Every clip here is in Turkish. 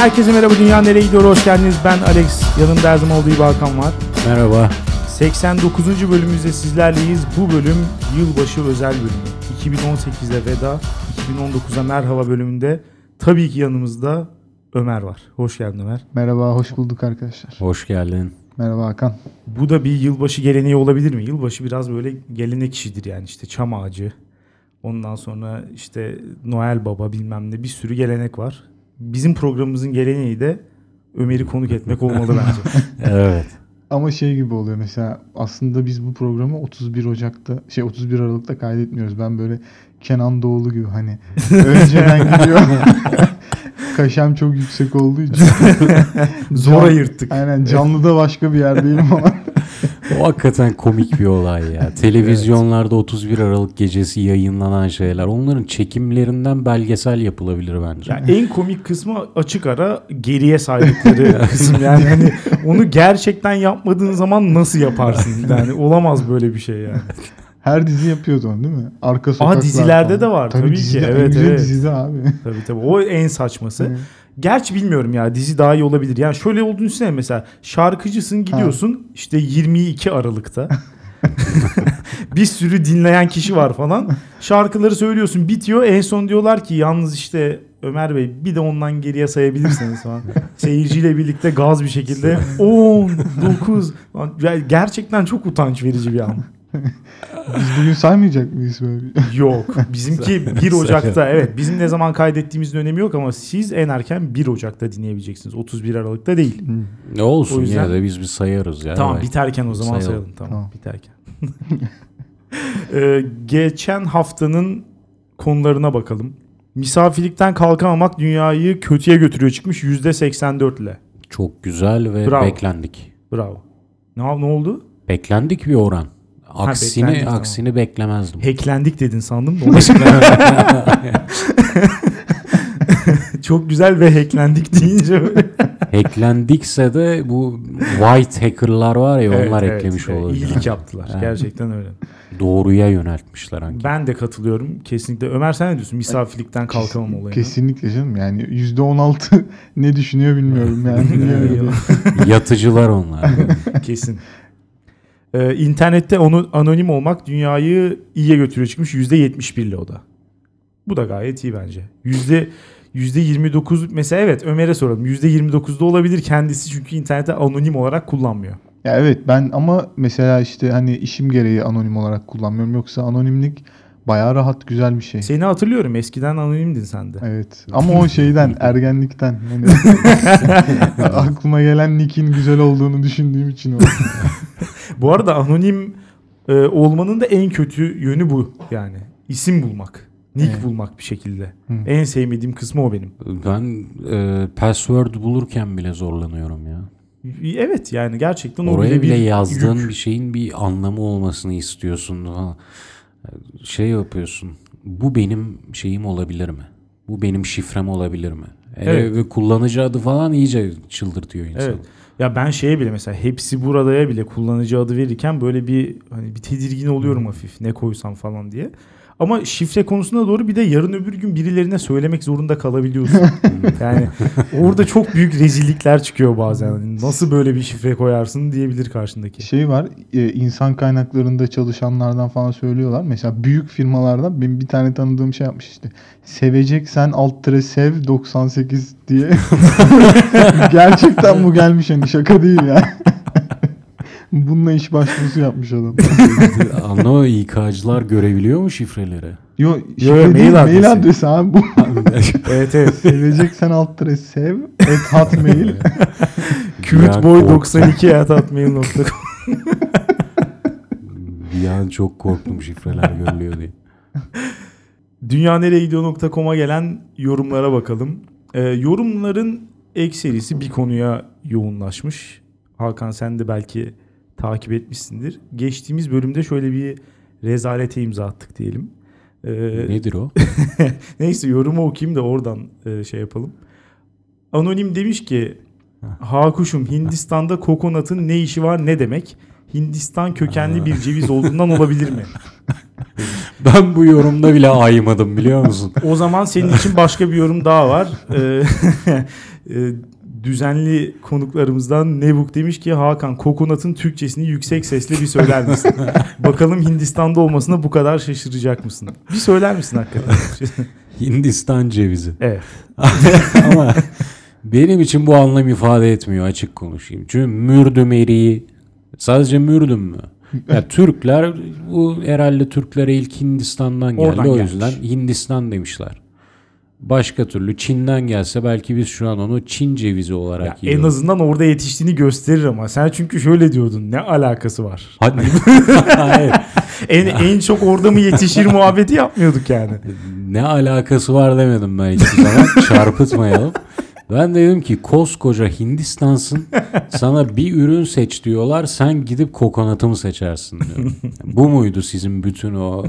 herkese merhaba. Dünya nereye gidiyor? Hoş geldiniz. Ben Alex. Yanımda her zaman olduğu gibi Hakan var. Merhaba. 89. bölümümüzde sizlerleyiz. Bu bölüm yılbaşı özel bölümü. 2018'e veda, 2019'a merhaba bölümünde tabii ki yanımızda Ömer var. Hoş geldin Ömer. Merhaba, hoş bulduk arkadaşlar. Hoş geldin. Merhaba Hakan. Bu da bir yılbaşı geleneği olabilir mi? Yılbaşı biraz böyle gelenek işidir yani işte çam ağacı. Ondan sonra işte Noel Baba bilmem ne bir sürü gelenek var. Bizim programımızın geleneği de Ömer'i konuk etmek olmalı bence. Evet. Ama şey gibi oluyor mesela aslında biz bu programı 31 Ocak'ta şey 31 Aralık'ta kaydetmiyoruz. Ben böyle Kenan Doğulu gibi hani önceden gidiyor. Kaşem çok yüksek olduğu için. Zor ayırttık. Aynen canlıda başka bir yerdeyim ama. O hakikaten komik bir olay ya. Televizyonlarda 31 Aralık gecesi yayınlanan şeyler. Onların çekimlerinden belgesel yapılabilir bence. Ya en komik kısmı açık ara geriye saydıkları kısım yani hani onu gerçekten yapmadığın zaman nasıl yaparsın yani olamaz böyle bir şey yani. Her dizi yapıyordu onu değil mi? Arka sokaklar dizilerde falan. de var, tabii ki. dizide, en Evet, evet. dizide abi. Tabii tabii o en saçması. Gerçi bilmiyorum ya dizi daha iyi olabilir. Yani şöyle olduğunu düşünsene mesela şarkıcısın gidiyorsun işte 22 Aralık'ta. bir sürü dinleyen kişi var falan. Şarkıları söylüyorsun bitiyor. En son diyorlar ki yalnız işte Ömer Bey bir de ondan geriye sayabilirsiniz falan. Seyirciyle birlikte gaz bir şekilde 10, 9. Yani gerçekten çok utanç verici bir an. Biz bugün saymayacak mıyız böyle? Yok. Bizimki 1 Ocak'ta. Evet. Bizim ne zaman kaydettiğimizin önemi yok ama siz en erken 1 Ocak'ta dinleyebileceksiniz. 31 Aralık'ta değil. Ne olsun O yüzden- yine de biz bir sayarız ya. tamam biterken o zaman Sayalım. sayalım. Tamam, Tamam. biterken. Ee, geçen haftanın konularına bakalım. Misafirlikten kalkamamak dünyayı kötüye götürüyor çıkmış %84 ile. Çok güzel ve Bravo. beklendik. Bravo. Ne, ne oldu? Beklendik bir oran. Aksini tamam. aksini beklemezdim. Hacklendik dedin sandım da. Çok güzel ve hacklendik deyince böyle. Hacklendikse de bu white hackerlar var ya Evet, onlar evet, eklemiş evet. olabilir. İyilik yaptılar. Evet. Gerçekten öyle. Doğruya yöneltmişler hangi. Ben de katılıyorum kesinlikle. Ömer sen ne diyorsun? Misafirlikten kalkamam olayına. Kesinlikle canım yani %16 ne düşünüyor bilmiyorum yani. Yatıcılar onlar. Kesin. Ee, internette onu anonim olmak dünyayı iyiye götürüyor çıkmış %71 ile o da. Bu da gayet iyi bence. Yüzde 29 mesela evet Ömer'e soralım. %29'da olabilir kendisi çünkü internette anonim olarak kullanmıyor. Ya evet ben ama mesela işte hani işim gereği anonim olarak kullanmıyorum. Yoksa anonimlik bayağı rahat güzel bir şey. Seni hatırlıyorum eskiden anonimdin sen de. Evet ama o şeyden ergenlikten hani aklıma gelen nick'in güzel olduğunu düşündüğüm için. Bu arada anonim e, olmanın da en kötü yönü bu yani. İsim bulmak. Nick Evet. bulmak bir şekilde. Hı. En sevmediğim kısmı o benim. Ben e, password bulurken bile zorlanıyorum ya. Evet yani gerçekten Oraya bile, bile bir yazdığın yük. bir şeyin bir anlamı olmasını istiyorsun. Ha, Şey yapıyorsun. Bu benim şeyim olabilir mi? Bu benim şifrem olabilir mi? Evet. Ve kullanıcı adı falan iyice çıldırtıyor insanı. Evet. Ya ben şeye bile mesela hepsi buradaya bile kullanıcı adı verirken böyle bir hani bir tedirgin oluyorum hafif ne koysam falan diye. Ama şifre konusuna doğru bir de yarın öbür gün birilerine söylemek zorunda kalabiliyorsun. yani orada çok büyük rezillikler çıkıyor bazen. Hani nasıl böyle bir şifre koyarsın diyebilir karşındaki. Şey var e, insan kaynaklarında çalışanlardan falan söylüyorlar. Mesela büyük firmalardan benim bir tane tanıdığım şey yapmış işte. Seveceksen alt tere sev 98 diye. Gerçekten bu gelmiş hani şaka değil ya. Bununla iş başvurusu yapmış adam. Ama o İK'cılar görebiliyor mu şifreleri? Yo, şifre yo, değil, mail adresi. mail adresi abi bu. evet evet. Seveceksen alt tere sev et hotmail. CuteBoy92 Bir an çok korktum şifreler görülüyor diye. Dünyanereyegidiyor.com'a gelen yorumlara bakalım. Ee, yorumların ekserisi bir konuya yoğunlaşmış. Hakan sen de belki takip etmişsindir. Geçtiğimiz bölümde şöyle bir rezalete imza attık diyelim. Ee, Nedir o? neyse yorumu okuyayım da oradan e, şey yapalım. Anonim demiş ki Hakuşum Hindistan'da kokonatın ne işi var ne demek? Hindistan kökenli bir ceviz olduğundan olabilir mi? Ben bu yorumda bile aymadım biliyor musun? O zaman senin için başka bir yorum daha var. Ee, e, düzenli konuklarımızdan Nebuk demiş ki Hakan kokonatın Türkçesini yüksek sesle bir söyler misin? Bakalım Hindistan'da olmasına bu kadar şaşıracak mısın? Bir söyler misin hakikaten? Hindistan cevizi. evet. Ama benim için bu anlam ifade etmiyor açık konuşayım. Çünkü mürdüm eriği sadece mürdüm mü? Ya Türkler bu herhalde Türklere ilk Hindistan'dan geldi. Oradan o gelmiş. yüzden Hindistan demişler. Başka türlü Çin'den gelse belki biz şu an onu Çin cevizi olarak Ya en yiyoruz. azından orada yetiştiğini gösterir ama sen çünkü şöyle diyordun ne alakası var? Hadi. Hayır. En, en çok orada mı yetişir muhabbeti yapmıyorduk yani. Ne alakası var demedim ben hiçbir zaman. Çarpıtmayalım. Ben dedim ki koskoca Hindistan'sın sana bir ürün seç diyorlar sen gidip kokonatı mı seçersin diyorum. Bu muydu sizin bütün o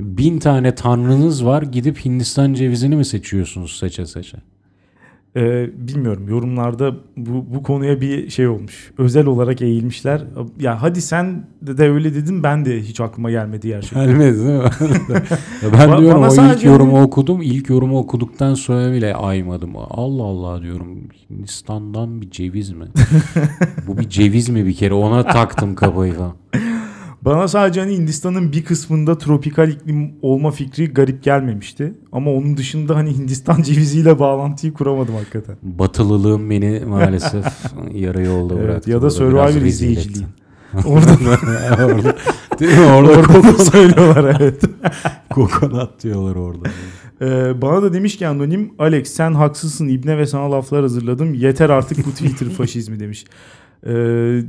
bin tane tanrınız var gidip Hindistan cevizini mi seçiyorsunuz seçe seçe? Ee, bilmiyorum yorumlarda bu, bu konuya bir şey olmuş. Özel olarak eğilmişler. Ya hadi sen de, öyle dedin ben de hiç aklıma gelmedi gerçekten. Gelmedi değil mi? Ben diyorum bana o ilk yorumu okudum. İlk yorumu okuduktan sonra bile aymadım. Allah Allah diyorum. Hindistan'dan bir ceviz mi? Bu bir ceviz mi bir kere? Ona taktım kafayı falan. Bana sadece hani Hindistan'ın bir kısmında tropikal iklim olma fikri garip gelmemişti. Ama onun dışında hani Hindistan ceviziyle bağlantıyı kuramadım hakikaten. Batılılığım beni maalesef yarı yolda Evet, bıraktı. ya da Survivor izleyiciliği. Orada orada, değil mi? Orada kokonat, söylüyorlar evet. kokonat diyorlar orada. Ee, bana da demiş ki anonim Alex sen haksızsın İbne ve sana laflar hazırladım. Yeter artık bu Twitter faşizmi demiş. Ee,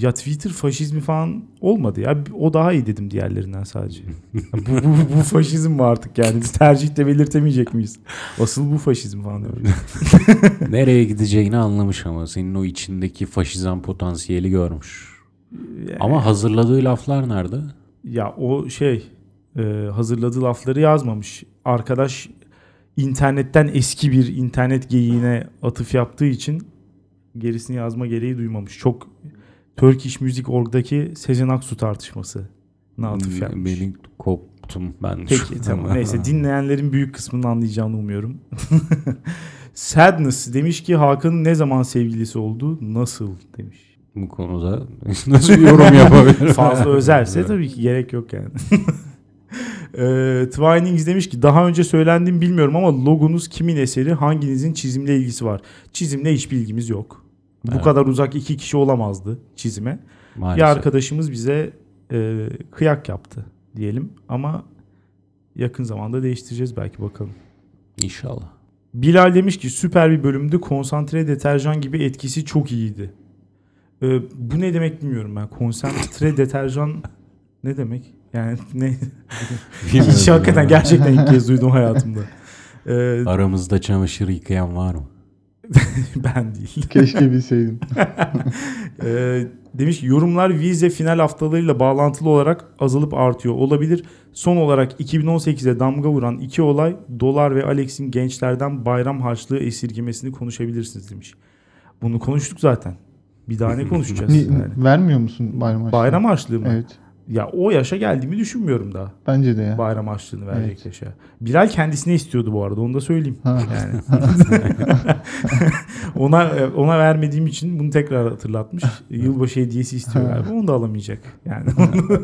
ya Twitter faşizmi falan olmadı ya. O daha iyi dedim diğerlerinden sadece. bu, bu, bu faşizm mi artık yani? Biz tercihte belirtemeyecek miyiz? Asıl bu faşizm falan. Nereye gideceğini anlamış ama senin o içindeki faşizan potansiyeli görmüş. Ama hazırladığı laflar nerede? Ya o şey e, hazırladığı lafları yazmamış. Arkadaş internetten eski bir internet geyiğine atıf yaptığı için gerisini yazma gereği duymamış. Çok Turkish Music Org'daki Sezen Aksu tartışması. atıf yapmış. Beni koptum ben. Peki tamam. Neyse dinleyenlerin büyük kısmının anlayacağını umuyorum. Sadness demiş ki Hakan'ın ne zaman sevgilisi oldu? Nasıl demiş. Bu konuda nasıl yorum yapabilirim? Fazla özelse tabii ki gerek yok yani. Eee Twinings demiş ki daha önce söylendiğimi bilmiyorum ama logonuz kimin eseri hanginizin çizimle ilgisi var? Çizimle hiç bilgimiz yok. Bu Evet. kadar uzak iki kişi olamazdı çizime. Maalesef. Bir arkadaşımız bize e, kıyak yaptı diyelim ama yakın zamanda değiştireceğiz belki bakalım. İnşallah. Bilal demiş ki süper bir bölümdü. Konsantre deterjan gibi etkisi çok iyiydi. Ee, bu ne demek bilmiyorum ben. Konsantre deterjan ne demek? Yani ne? Hiç hakikaten gerçekten ilk kez duydum hayatımda. Ee, Aramızda çamaşır yıkayan var mı? ben değil. Keşke bilseydim. Ee, demiş yorumlar vize final haftalarıyla bağlantılı olarak azalıp artıyor olabilir. Son olarak 2018'e damga vuran iki olay Dolar ve Alex'in gençlerden bayram harçlığı esirgemesini konuşabilirsiniz demiş. Bunu konuştuk zaten. Bir daha ne konuşacağız? Ni- yani? Vermiyor musun bayram harçlığı? Bayram harçlığı mı? Evet. Ya o yaşa geldiğimi düşünmüyorum daha. Bence de ya. Bayram harçlığını verecek Evet. yaşa. Bilal kendisine istiyordu bu arada onu da söyleyeyim. Ha. Yani. ona ona vermediğim için bunu tekrar hatırlatmış. Yılbaşı hediyesi istiyor galiba. Onu da alamayacak. Yani.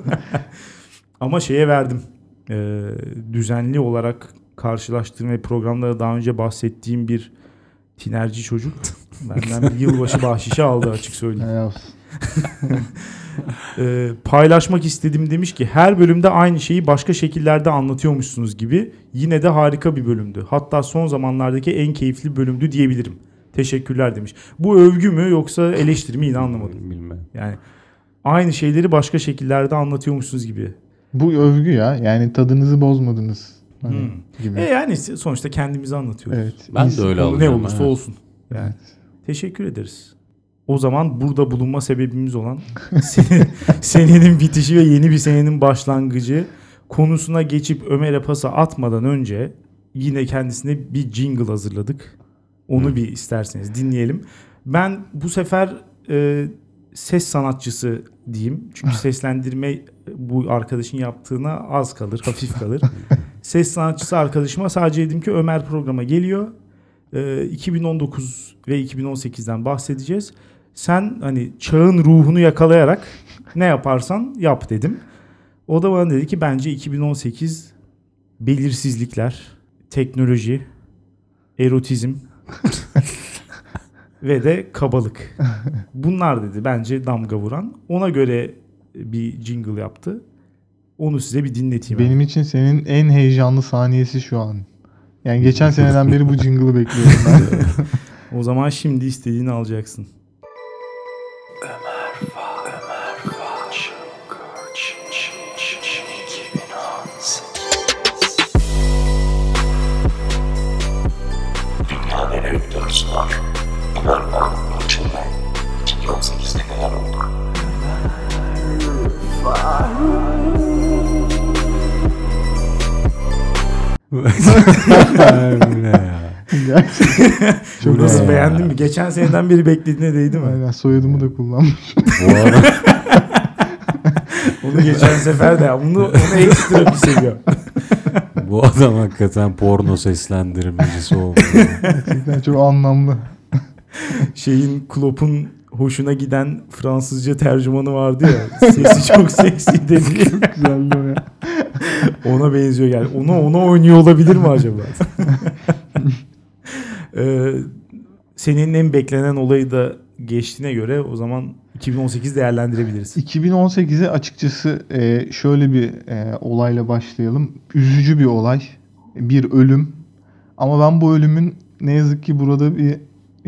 Ama şeye verdim. Ee, düzenli olarak karşılaştığım ve programda da daha önce bahsettiğim bir tinerci çocuk benden bir yılbaşı bahşişi aldı açık söyleyeyim. Ee, paylaşmak istedim demiş ki her bölümde aynı şeyi başka şekillerde anlatıyormuşsunuz gibi yine de harika bir bölümdü. Hatta son zamanlardaki en keyifli bölümdü diyebilirim. Teşekkürler demiş. Bu övgü mü yoksa eleştiri mi yine anlamadım. Bilmem. Yani aynı şeyleri başka şekillerde anlatıyormuşsunuz gibi. Bu övgü ya. Yani tadınızı bozmadınız. Hani Hmm. gibi. E yani sonuçta kendimizi anlatıyoruz. Evet. Ben de İnsan- öyle Konu ne alacağım. olursa ha. olsun. Yani teşekkür ederiz. O zaman burada bulunma sebebimiz olan senin, senenin bitişi ve yeni bir senenin başlangıcı konusuna geçip Ömer'e pası atmadan önce yine kendisine bir jingle hazırladık. Onu Hı. bir isterseniz dinleyelim. Ben bu sefer e, ses sanatçısı diyeyim. Çünkü seslendirme bu arkadaşın yaptığına az kalır, hafif kalır. Ses sanatçısı arkadaşıma sadece dedim ki Ömer programa geliyor. Ee, 2019 ve 2018'den bahsedeceğiz. Sen hani çağın ruhunu yakalayarak ne yaparsan yap dedim. O da bana dedi ki bence 2018 belirsizlikler, teknoloji, erotizm ve de kabalık. Bunlar dedi bence damga vuran. Ona göre bir jingle yaptı. Onu size bir dinleteyim. Benim için senin en heyecanlı saniyesi şu an. Yani geçen seneden beri bu jingle'ı bekliyorum ben. O zaman şimdi istediğini alacaksın. Bu ne ya? Gerçekten. Çok Bu Nasıl ne ya? beğendin mi? Geçen seneden beri beklediğine değdi mi? Aynen soyadımı da kullanmış. Bu arada Onu geçen sefer de bunu, onu ekstra bir seviyor. bu adam hakikaten porno seslendirmecisi oldu. Gerçekten çok anlamlı. Şeyin Klopp'un hoşuna giden Fransızca tercümanı vardı ya. Sesi çok seksi dedi. Güzeldi o ya. Ona benziyor yani. Onu ona oynuyor olabilir mi acaba? ee, senin en beklenen olayı da geçtiğine göre o zaman 2018 değerlendirebiliriz. 2018'e açıkçası e, şöyle bir e, olayla başlayalım. Üzücü bir olay. Bir ölüm. Ama ben bu ölümün ne yazık ki burada bir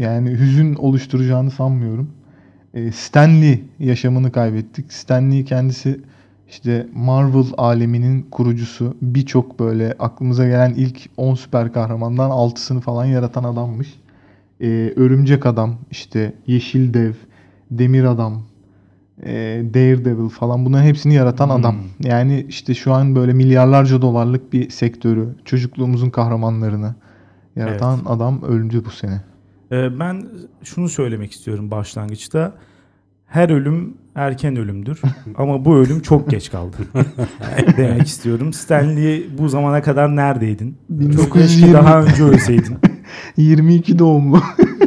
yani hüzün oluşturacağını sanmıyorum. E, Stanley yaşamını kaybettik. Stanley kendisi işte Marvel aleminin kurucusu. Birçok böyle aklımıza gelen ilk 10 süper kahramandan 6'sını falan yaratan adammış. E, Örümcek Adam, işte Yeşil Dev, Demir Adam, e, Daredevil falan bunların hepsini yaratan Hmm. adam. Yani işte şu an böyle milyarlarca dolarlık bir sektörü, çocukluğumuzun kahramanlarını yaratan adam öldü bu sene. Ee, ben şunu söylemek istiyorum başlangıçta. Her ölüm erken ölümdür. Ama bu ölüm çok geç kaldı. demek istiyorum. Stanley bu zamana kadar neredeydin? Çok keşke 1920 daha önce ölseydin. 22 doğumlu.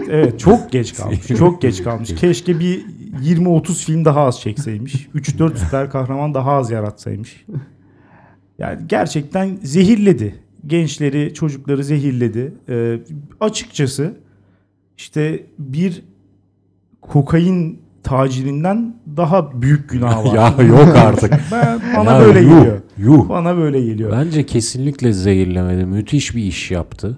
Evet çok geç kalmış. Çok geç kalmış. Keşke bir 20-30 film daha az çekseymiş. 3-4 süper kahraman daha az yaratsaymış. Yani gerçekten zehirledi. Gençleri, çocukları zehirledi. Ee, açıkçası işte bir kokain tacirinden daha büyük günah var. ya yok artık. Ben, bana Ya böyle yuh, geliyor. Yuh. Bana böyle geliyor. Bence kesinlikle zehirlemedi. Müthiş bir iş yaptı.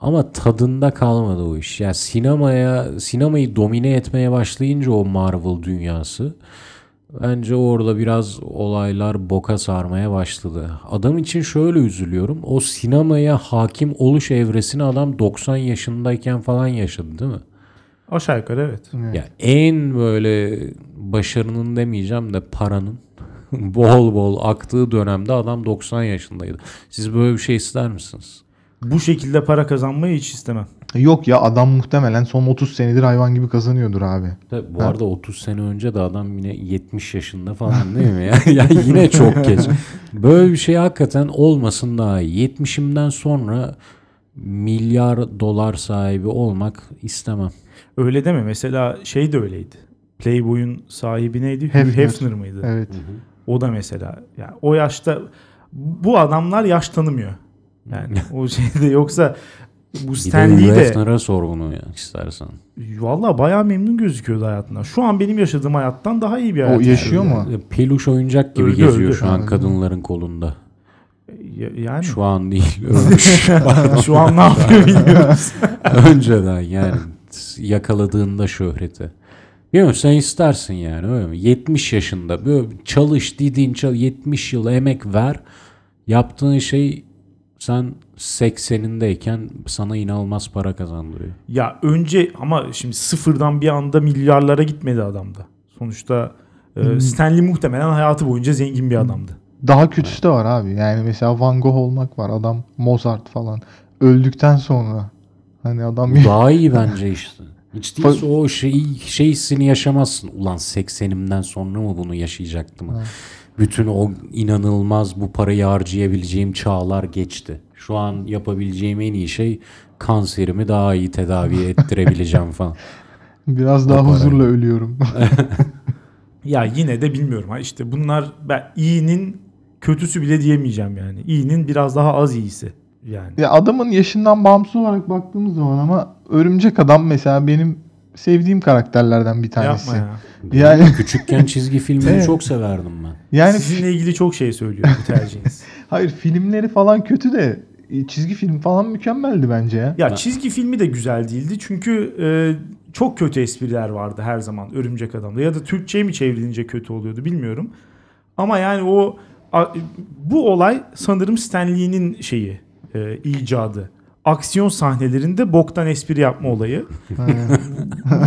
Ama tadında kalmadı o iş. Yani sinemaya, sinemayı domine etmeye başlayınca o Marvel dünyası bence orada biraz olaylar boka sarmaya başladı. Adam için şöyle üzülüyorum. O sinemaya hakim oluş evresini adam 90 yaşındayken falan yaşadı değil mi? Aşağı yukarı evet. Ya en böyle başarının demeyeceğim de paranın bol bol aktığı dönemde adam 90 yaşındaydı. Siz böyle bir şey ister misiniz? Bu şekilde para kazanmayı hiç istemem. Yok ya adam muhtemelen son 30 senedir hayvan gibi kazanıyordur abi. Tabii bu arada 30 sene önce de adam yine 70 yaşında falan değil mi? ya ya yine çok geç. Böyle bir şey hakikaten olmasın daha iyi. 70'imden sonra milyar dolar sahibi olmak istemem. Öyle deme. Mesela şey de öyleydi. Playboy'un sahibi neydi? Hugh Hefner. Hefner mıydı? Evet. O da mesela. Yani o yaşta bu adamlar yaş tanımıyor. Yani o şeyde yoksa bu Stanley de Hefner'a sor bunu ya istersen. valla bayağı memnun gözüküyordu hayatından. Şu an benim yaşadığım hayattan daha iyi bir hayat. O yaşıyor mu? Peluş oyuncak gibi Öldü, geziyor öldü. şu an kadınların kolunda. Ya- Yani Şu an değil. Şu an ne yapıyor bilmiyoruz. Önceden yani yakaladığında şöhreti. Bilmiyorum sen istersin yani öyle mi? 70 yaşında böyle çalış didin çal 70 yıl emek ver. Yaptığın şey sen 80'indeyken sana inanılmaz para kazandırıyor. ya önce ama şimdi sıfırdan bir anda milyarlara gitmedi adamda. Sonuçta e, Stanley muhtemelen hayatı boyunca zengin bir adamdı. Daha kötüsü de var abi. Yani mesela Van Gogh olmak var. Adam Mozart falan. Öldükten sonra. Hani adam daha iyi bence işte. Hiç değilse o şey, şey hissini yaşamazsın. Ulan 80'imden sonra mı bunu yaşayacaktım? Bütün o inanılmaz bu parayı harcayabileceğim çağlar geçti. Şu an yapabileceğim en iyi şey kanserimi daha iyi tedavi ettirebileceğim falan. Biraz daha huzurla ölüyorum. Ya yine de bilmiyorum. Ha işte bunlar ben iyinin kötüsü bile diyemeyeceğim yani. İyinin biraz daha az iyisi yani. ya adamın yaşından bağımsız olarak baktığımız zaman ama Örümcek Adam mesela benim sevdiğim karakterlerden bir tanesi. Yapma ya. Yani Küçükken çizgi filmini Evet. çok severdim ben. yani Sizinle ilgili çok şey söylüyor bu tercihiniz. hayır filmleri falan kötü de e, çizgi film falan mükemmeldi bence ya. ya çizgi filmi de güzel değildi çünkü e, çok kötü espriler vardı her zaman Örümcek Adam'da. Ya da Türkçe'ye mi çevrilince kötü oluyordu bilmiyorum. Ama yani o bu olay sanırım Stan Lee'nin şeyi e, icadı. Aksiyon sahnelerinde boktan espri yapma olayı.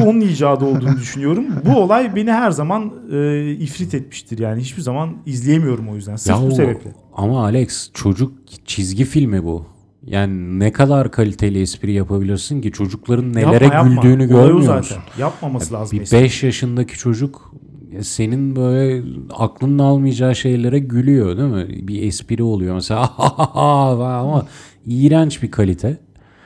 bu onun icadı olduğunu düşünüyorum. Bu olay beni her zaman e, ifrit etmiştir. Yani hiçbir zaman izleyemiyorum o yüzden. Sırf bu o- sebeple. Ama Alex çocuk çizgi filmi bu. Yani ne kadar kaliteli espri yapabilirsin ki çocukların nelere Yapma, yapma. güldüğünü görmüyor zaten. musun? Yapmaması lazım. Bir espri. 5 yaşındaki çocuk ya senin böyle aklının almayacağı şeylere gülüyor değil mi? Bir espri oluyor mesela ama iğrenç bir kalite.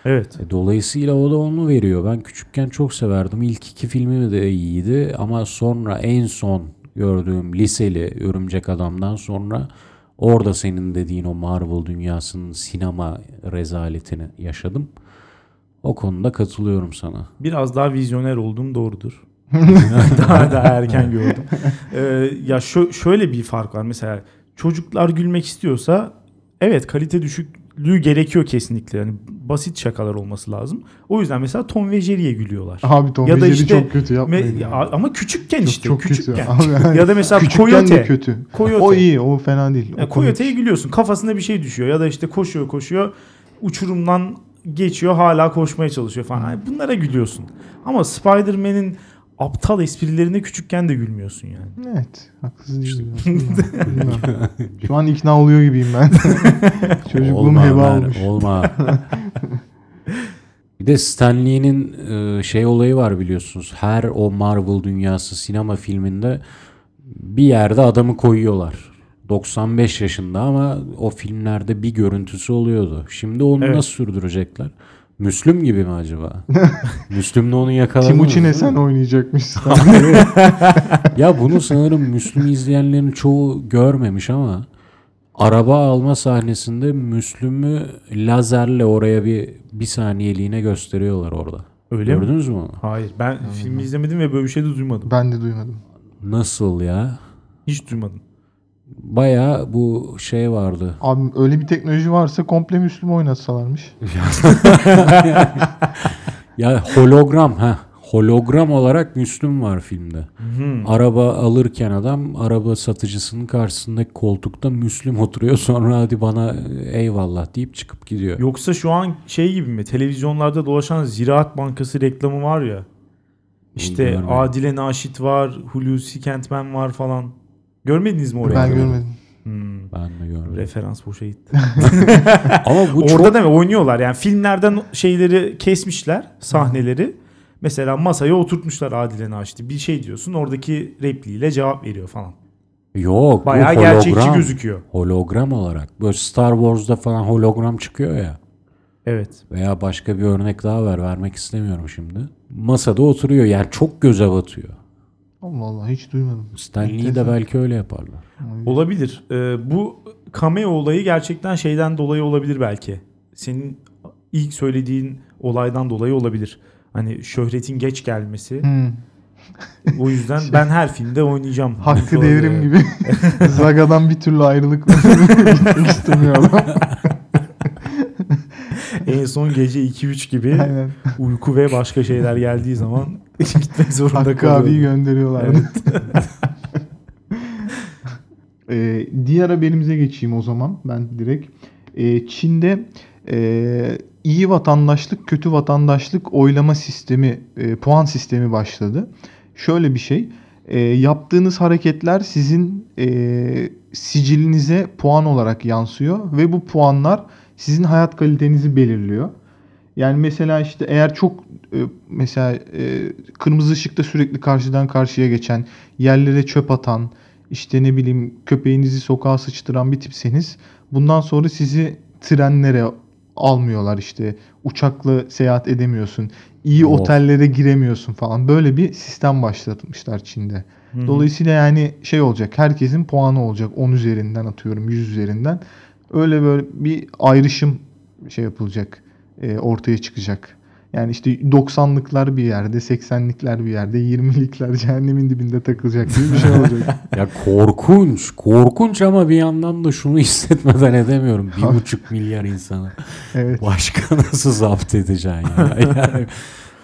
Evet. E, Dolayısıyla o da onu veriyor. Ben küçükken çok severdim. İlk iki filmi de iyiydi ama sonra en son gördüğüm liseli Örümcek Adam'dan sonra orada senin dediğin o Marvel dünyasının sinema rezaletini yaşadım. O konuda katılıyorum sana. Biraz daha vizyoner olduğum doğrudur. daha daha erken gördüm. Ee, ya şö- şöyle bir fark var. Mesela çocuklar gülmek istiyorsa evet kalite düşüklüğü gerekiyor kesinlikle. Yani basit şakalar olması lazım. O yüzden mesela Tom ve Jerry'ye gülüyorlar. Abi Tom Ya ve da Jerry işte çok kötü yapmayın. Me- ya. ama küçükken Çok- işte. çok kötü. küçükken. Abi yani ya da mesela Coyote. kötü. Coyote. O iyi, o fena değil. O. Coyote'ye gülüyorsun. Kafasına bir şey düşüyor. Ya da işte koşuyor koşuyor. Uçurumdan geçiyor. Hala koşmaya çalışıyor falan. Hani bunlara gülüyorsun. Ama Spider-Man'in aptal esprilerine küçükken de gülmüyorsun yani. Evet, aslında. Bilmem. Şu an ikna oluyor gibiyim ben. Çocukluğum Olma heba Ömer, olmuş. olma. bir de Stan Lee'nin e, şey olayı var biliyorsunuz. Her o Marvel dünyası sinema filminde bir yerde adamı koyuyorlar. 95 yaşında ama o filmlerde bir görüntüsü oluyordu. Şimdi onu Evet. nasıl sürdürecekler? Müslüm gibi mi acaba? Müslüm'le onu yakaladınız Timuçin Esen oynayacakmış. Ya bunu sanırım Müslüm izleyenlerin çoğu görmemiş ama araba alma sahnesinde Müslüm'ü lazerle oraya bir bir saniyeliğine gösteriyorlar orada. Öyle? Gördünüz mü onu? Hayır. Ben filmi izlemedim ve böyle bir şey de duymadım. ben de duymadım. Nasıl ya? Hiç duymadım. Baya bu şey vardı. Abi öyle bir teknoloji varsa komple Müslüm oynatsalarmış. Ya hologram ha. Hologram olarak Müslüm var filmde. Araba alırken adam araba satıcısının karşısındaki koltukta Müslüm oturuyor sonra hadi bana eyvallah deyip çıkıp gidiyor. Yoksa şu an şey gibi mi? Televizyonlarda dolaşan Ziraat Bankası reklamı var ya. İşte görmedim. Adile Naşit var, Hulusi Kentmen var falan. Görmediniz mi orayı? ben görmedim. Hmm, Ben de görmedim. referans boşa gitti. Ama bu Orada çok da mı oynuyorlar yani filmlerden şeyleri kesmişler sahneleri. Mesela masaya oturtmuşlar Adile Naşit'i. Bir şey diyorsun oradaki repliğiyle cevap veriyor falan. Yok Bayağı bu gerçekçi hologram. gözüküyor. Hologram olarak. Böyle Star Wars'da falan hologram çıkıyor ya. Evet. Veya başka bir örnek daha ver. Vermek istemiyorum şimdi. Masada oturuyor. Yani çok göze batıyor. Allah Allah hiç duymadım. Stanley'i de belki öyle yaparlar. Olabilir. Ee, bu cameo olayı gerçekten şeyden dolayı olabilir belki. Senin ilk söylediğin olaydan dolayı olabilir. Hani şöhretin geç gelmesi. Hmm. O yüzden ben her filmde oynayacağım. Hakkı devrim gibi. Zaga'dan bir türlü ayrılık istemiyor adam. En son gece 2-3 gibi Aynen. uyku ve başka şeyler geldiği zaman gitmek zorunda Hakkı kalıyor. abiyi gönderiyorlardı. Ee, diğer haberimize geçeyim o zaman ben direkt. Ee, Çin'de e, iyi vatandaşlık, kötü vatandaşlık oylama sistemi, e, puan sistemi başladı. Şöyle bir şey, e, yaptığınız hareketler sizin e, sicilinize puan olarak yansıyor ve bu puanlar sizin hayat kalitenizi belirliyor. Yani mesela işte eğer çok mesela e, kırmızı ışıkta sürekli karşıdan karşıya geçen, yerlere çöp atan, işte ne bileyim köpeğinizi sokağa sıçtıran bir tipseniz bundan sonra sizi trenlere almıyorlar işte. Uçakla seyahat edemiyorsun. iyi Of. otellere giremiyorsun falan. Böyle bir sistem başlatmışlar Çin'de. Dolayısıyla yani şey olacak. Herkesin puanı olacak. 10 üzerinden atıyorum 100 üzerinden. Öyle böyle bir ayrışım şey yapılacak. e, ortaya çıkacak. Yani işte 90'lıklar bir yerde, 80'likler bir yerde, 20'likler cehennemin dibinde takılacak gibi bir şey olacak. Ya korkunç. Korkunç ama bir yandan da şunu hissetmeden edemiyorum. Bir buçuk milyar insanı. evet. Başka nasıl zapt edeceksin ya? Yani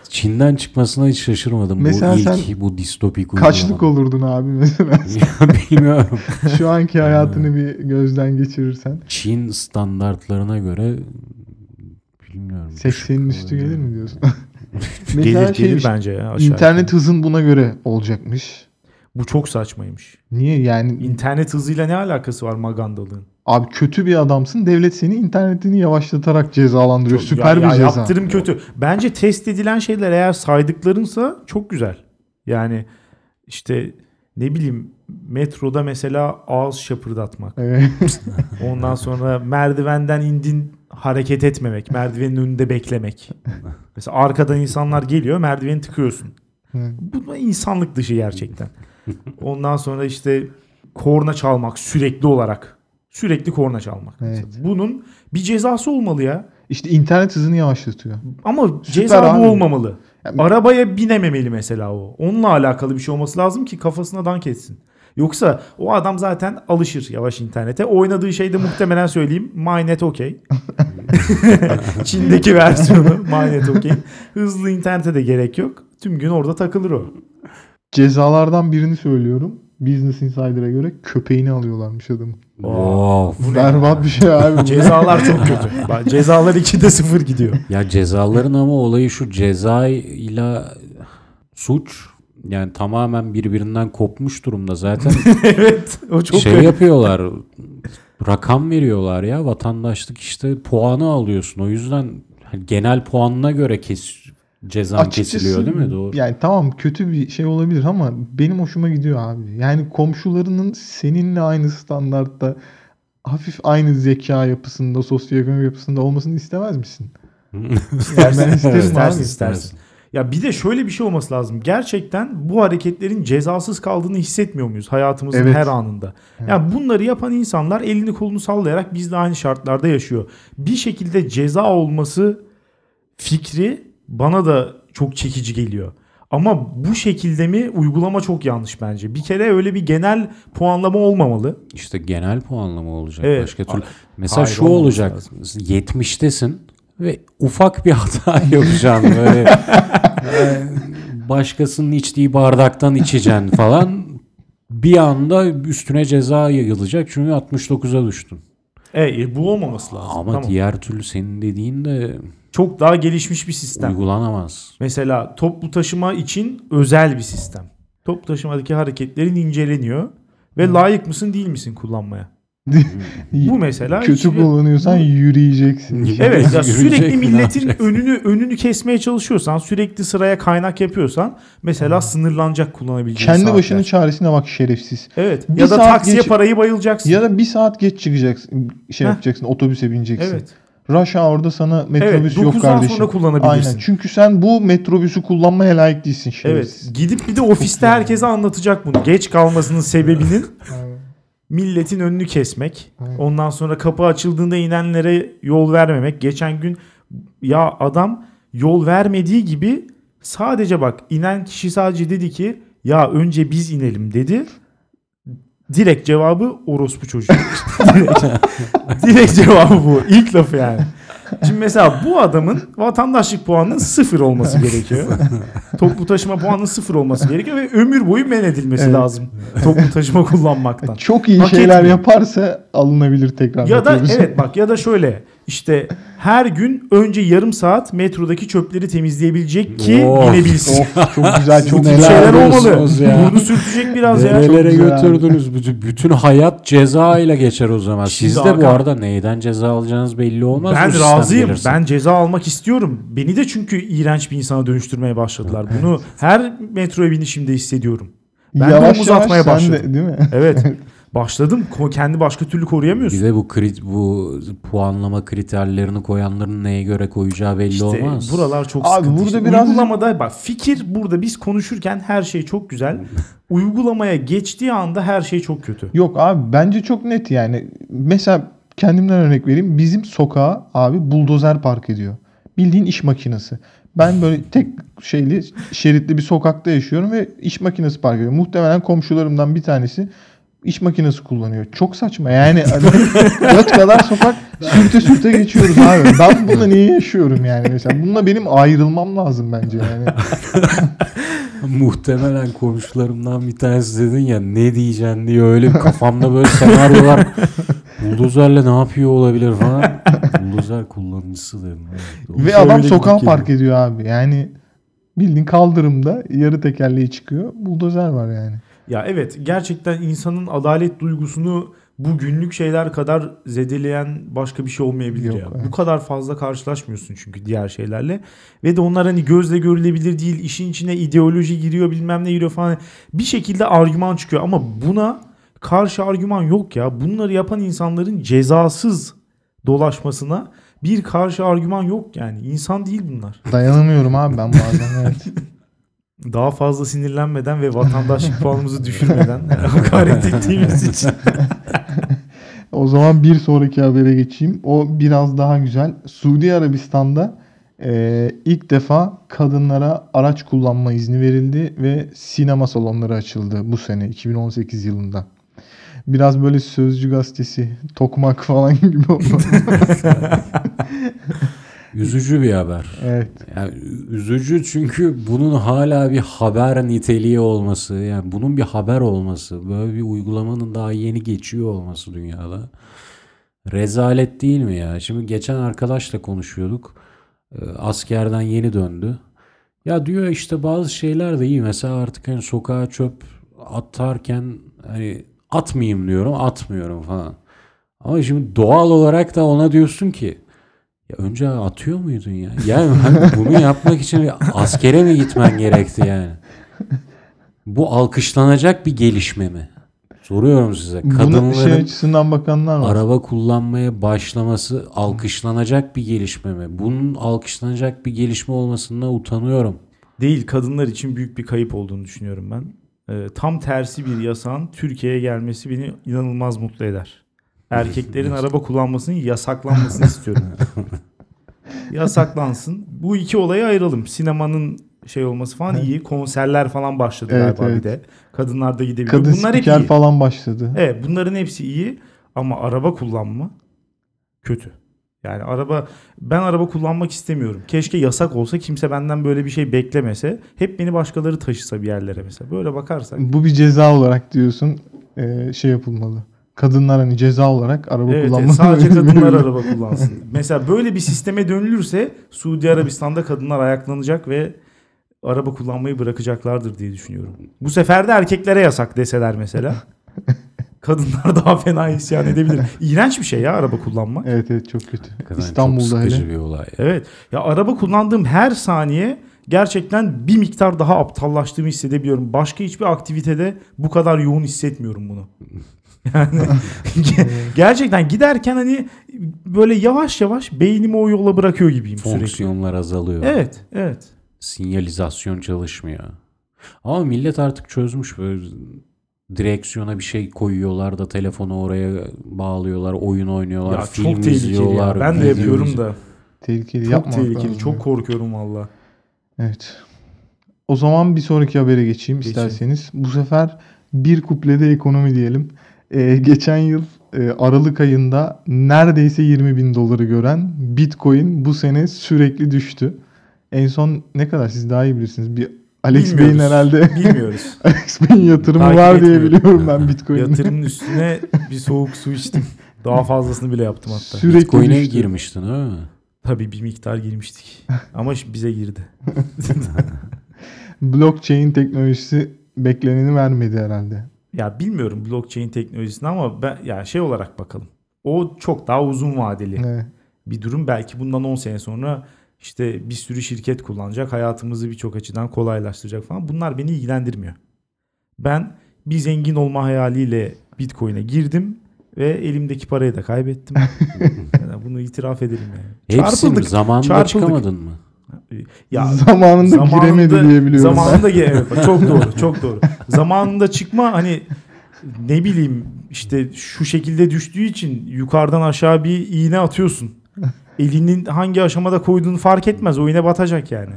Çin'den çıkmasına hiç şaşırmadım. Mesela bu ilk sen bu distopik Kaçlık uygulama. olurdun abi mesela? Ya bilmiyorum. Şu anki hayatını bir gözden geçirirsen. Çin standartlarına göre bilmiyorum. 80'in üstü gelir mi diyorsun? Gelir şey gelir işte, bence ya aşağı İnternet yukarı. hızın buna göre olacakmış. Bu çok saçmaymış. Niye yani İnternet hızıyla ne alakası var magandalığın? abi kötü bir adamsın devlet seni internetini yavaşlatarak cezalandırıyor. Süper Ya- bir ya ceza. Yaptırım kötü. Bence test edilen şeyler eğer saydıklarınsa çok güzel. Yani işte ne bileyim metroda mesela ağız şapırdatmak. Evet. Ondan sonra merdivenden indin hareket etmemek. Merdivenin önünde beklemek. Mesela arkadan insanlar geliyor merdiveni tıkıyorsun. Bu da insanlık dışı gerçekten. Ondan sonra işte korna çalmak sürekli olarak. Sürekli korna çalmak. Evet. Bunun bir cezası olmalı ya. İşte internet hızını yavaşlatıyor. Ama Süper ceza bu olmamalı. Yani- Arabaya binememeli mesela o. Onunla alakalı bir şey olması lazım ki kafasına dank etsin. Yoksa o adam zaten alışır yavaş internete. Oynadığı şey de muhtemelen söyleyeyim MyNet OK. Çin'deki versiyonu MyNet OK. Hızlı internete de gerek yok. Tüm gün orada takılır o. Cezalardan birini söylüyorum. Business Insider'a göre köpeğini alıyorlarmış adamın. Of. Berbat bir şey abi. Cezalar çok kötü. Cezalar 2'de 0 gidiyor. Ya cezaların ama olayı şu cezayla suç yani tamamen birbirinden kopmuş durumda. Zaten evet. O çok şey kötü. yapıyorlar. Rakam veriyorlar ya vatandaşlık işte puanı alıyorsun. O yüzden hani genel puanına göre kes cezan Açıkçası kesiliyor değil mi? Doğru. Yani tamam kötü bir şey olabilir ama benim hoşuma gidiyor abi. Yani komşularının seninle aynı standartta hafif aynı zeka yapısında, sosyoekonomik yapısında olmasını istemez misin? Yani ben isterim İstersin abi. istersin. Ya bir de şöyle bir şey olması lazım. Gerçekten bu hareketlerin cezasız kaldığını hissetmiyor muyuz hayatımızın Evet. her anında? Yani bunları yapan insanlar elini kolunu sallayarak bizle aynı şartlarda yaşıyor. Bir şekilde ceza olması fikri bana da çok çekici geliyor. Ama bu şekilde mi uygulama çok yanlış bence. Bir kere öyle bir genel puanlama olmamalı. İşte genel puanlama olacak. Evet. Başka türlü. Mesela hayır, şu olacak. lazım. 70'tesin ve ufak bir hata yapacaksın böyle. e, başkasının içtiği bardaktan içeceksin falan. Bir anda üstüne ceza yayılacak çünkü 69'a düştün. E, bu olmaması lazım. Ama Tamam. diğer türlü senin dediğin de Çok daha gelişmiş bir sistem. uygulanamaz. Mesela toplu taşıma için özel bir sistem. Toplu taşımadaki hareketlerin inceleniyor ve layık mısın değil misin kullanmaya? Bu mesela Kötü kullanıyorsan yürüyeceksin. Evet ya sürekli milletin önünü önünü kesmeye çalışıyorsan, sürekli sıraya kaynak yapıyorsan mesela sınırlanacak kullanabileceğin Kendi saatler. başının çaresine bak şerefsiz. Evet. Bir ya da taksiye geç- parayı bayılacaksın. Ya da bir saat geç çıkacaksın, şey Heh. yapacaksın, otobüse bineceksin. evet. Rush hour'da sana metrobüs yok 9'dan kardeşim. sonra kullanabilirsin. Aynen. Çünkü sen bu metrobüsü kullanmaya layık değilsin şerefsiz. Evet. Gidip bir de ofiste herkese anlatacak bunu. Geç kalmasının sebebinin milletin önünü kesmek. Evet. Ondan sonra kapı açıldığında inenlere yol vermemek. Geçen gün ya adam yol vermediği gibi sadece bak inen kişi sadece dedi ki ya önce biz inelim dedi. Direkt cevabı orospu çocuğu. direkt, direkt cevabı bu. İlk lafı yani. Şimdi mesela bu adamın vatandaşlık puanının sıfır olması gerekiyor. Toplu taşıma puanının sıfır olması gerekiyor ve ömür boyu men edilmesi Evet. lazım. Toplu taşıma kullanmaktan. Çok iyi Hak şeyler etmiyor. yaparsa alınabilir tekrar. Ya da evet bak ya da şöyle işte her gün önce yarım saat metrodaki çöpleri temizleyebilecek ki Of. binebilsin. Çok güzel çok Bu tip Neler şeyler olmalı. diyorsunuz ya? Burnu sürtecek biraz ya. Nerelere Çok güzel. götürdünüz? Bütün, bütün hayat ceza ile geçer o zaman. Şimdi Siz de bu Hakan- arada neyden ceza alacağınız belli olmaz. Ben bu sistem razıyım. gelirse. Ben ceza almak istiyorum. Beni de çünkü iğrenç bir insana dönüştürmeye başladılar. Bunu her metroya binişimde hissediyorum. Ben de omuz atmaya sen başladım. de değil mi? Evet. Başladım. Kendi başka türlü koruyamıyorsun. Bir de bu krit bu puanlama kriterlerini koyanların neye göre koyacağı belli İşte olmaz. buralar çok Abi sıkıntı. burada İşte biraz- Uygulamada bak fikir burada biz konuşurken her şey çok güzel. Uygulamaya geçtiği anda her şey çok kötü. Yok abi bence çok net yani. Mesela kendimden örnek vereyim. Bizim sokağa abi buldozer park ediyor. Bildiğin iş makinesi. Ben böyle tek şeyli şeritli bir sokakta yaşıyorum ve iş makinesi park ediyor. Muhtemelen komşularımdan bir tanesi iş makinesi kullanıyor. Çok saçma yani. Hani Dört kadar sokak sürte sürte geçiyoruz abi. Ben bununla niye yaşıyorum yani mesela. Bununla benim ayrılmam lazım bence yani. Muhtemelen komşularımdan bir tanesi dedin ya ne diyeceksin diye öyle bir kafamda böyle senaryolar. Buldozerle ne yapıyor olabilir falan. Buldozer kullanıcısı dedim. Evet. Ve adam sokağa park ediyor abi. Yani bildiğin kaldırımda yarı tekerleği çıkıyor. Buldozer var yani. Ya evet gerçekten insanın adalet duygusunu bu günlük şeyler kadar zedeleyen başka bir şey olmayabilir Yok, ya. evet. Bu kadar fazla karşılaşmıyorsun çünkü diğer şeylerle. Ve de onlar hani gözle görülebilir değil. işin içine ideoloji giriyor bilmem ne giriyor falan. Bir şekilde argüman çıkıyor ama buna karşı argüman yok ya. Bunları yapan insanların cezasız dolaşmasına bir karşı argüman yok yani. İnsan değil bunlar. Dayanamıyorum abi ben bazen evet. Daha fazla sinirlenmeden ve vatandaşlık puanımızı düşürmeden hakaret ettiğimiz için. O zaman bir sonraki habere geçeyim. O biraz daha güzel. Suudi Arabistan'da e, ilk defa kadınlara araç kullanma izni verildi ve sinema salonları açıldı bu sene 2018 yılında. Biraz böyle Sözcü gazetesi, Tokmak falan gibi oldu. Üzücü bir haber. evet. Yani üzücü çünkü bunun hala bir haber niteliği olması, yani bunun bir haber olması, böyle bir uygulamanın daha yeni geçiyor olması dünyada. Rezalet değil mi ya? Şimdi geçen arkadaşla konuşuyorduk. Ee, Askerden yeni döndü. Ya diyor işte bazı şeyler de iyi. Mesela artık hani sokağa çöp atarken hani atmayayım diyorum, atmıyorum falan. Ama şimdi doğal olarak da ona diyorsun ki ya önce atıyor muydun ya? Yani hani bunu yapmak için bir askere mi gitmen gerekti yani? Bu alkışlanacak bir gelişme mi? Soruyorum size. Bunu Kadınların şey açısından bakanlar var. araba kullanmaya başlaması alkışlanacak bir gelişme mi? Bunun alkışlanacak bir gelişme olmasından utanıyorum. Değil kadınlar için büyük bir kayıp olduğunu düşünüyorum ben. Ee, tam tersi bir yasağın Türkiye'ye gelmesi beni inanılmaz mutlu eder. Erkeklerin araba kullanmasının yasaklanmasını istiyorum. Yasaklansın. Bu iki olayı ayıralım. Sinemanın şey olması falan iyi. Konserler falan başladı Evet, galiba evet. bir de. Kadınlar da gidebiliyor. Kadın Bunlar hep iyi. falan başladı. Evet bunların hepsi iyi ama araba kullanma kötü. Yani araba ben araba kullanmak istemiyorum. Keşke yasak olsa kimse benden böyle bir şey beklemese. Hep beni başkaları taşısa bir yerlere mesela. Böyle bakarsak. Bu bir ceza olarak diyorsun şey yapılmalı. Kadınlar hani ceza olarak araba Evet, evet, kullanmalı. sadece kadınlar araba kullansın. Mesela böyle bir sisteme dönülürse Suudi Arabistan'da kadınlar ayaklanacak ve araba kullanmayı bırakacaklardır diye düşünüyorum. Bu sefer de erkeklere yasak deseler mesela. Kadınlar daha fena isyan edebilir. İğrenç bir şey ya araba kullanmak. Evet evet çok kötü. Hakikaten çok İstanbul'da sıkıcı hele. bir olay. Evet. Ya araba kullandığım her saniye gerçekten bir miktar daha aptallaştığımı hissedebiliyorum. Başka hiçbir aktivitede bu kadar yoğun hissetmiyorum bunu. Yani ge- gerçekten giderken hani böyle yavaş yavaş beynimi o yola bırakıyor gibiyim sürekli. Fonksiyonlar azalıyor. Evet, evet. Sinyalizasyon çalışmıyor. Ama millet artık çözmüş böyle direksiyona bir şey koyuyorlar da telefonu oraya bağlıyorlar, oyun oynuyorlar, Ya film çok tehlikeli izliyorlar. ya. Ben de yapıyorum da. Tehlikeli Çok tehlikeli. lazım. Çok korkuyorum valla. Evet. O zaman bir sonraki habere geçeyim Geçin. isterseniz. Bu sefer bir kuplede ekonomi diyelim. Ee, geçen yıl e, Aralık ayında neredeyse 20 bin doları gören Bitcoin bu sene sürekli düştü. En son ne kadar siz daha iyi bilirsiniz. Bir Alex Bey'in herhalde Bilmiyoruz. Alex Bey'in yatırımı Takip var diye etmiyorum. biliyorum ben Bitcoin'in. Yatırımın üstüne bir soğuk su içtim. Daha fazlasını bile yaptım hatta. Sürekli Bitcoin'e düştü. girmiştin mi? Tabii bir miktar girmiştik. Ama bize girdi. Blockchain teknolojisi bekleneni vermedi herhalde. Ya bilmiyorum blockchain teknolojisini ama ben ya şey olarak bakalım. O çok daha uzun vadeli Evet. bir durum. Belki bundan 10 sene sonra işte bir sürü şirket kullanacak. Hayatımızı birçok açıdan kolaylaştıracak falan. Bunlar beni ilgilendirmiyor. Ben bir zengin olma hayaliyle Bitcoin'e girdim ve elimdeki parayı da kaybettim. Yani bunu itiraf edelim yani. Hepsi mi? Çarpıldık. Zamanında çarpıldık. çıkamadın mı? Ya zamanında, giremedi diye biliyorum. Zamanında bak çok doğru, çok doğru. Zamanında çıkma hani ne bileyim işte şu şekilde düştüğü için yukarıdan aşağı bir iğne atıyorsun. Elinin hangi aşamada koyduğunu fark etmez. O iğne batacak yani.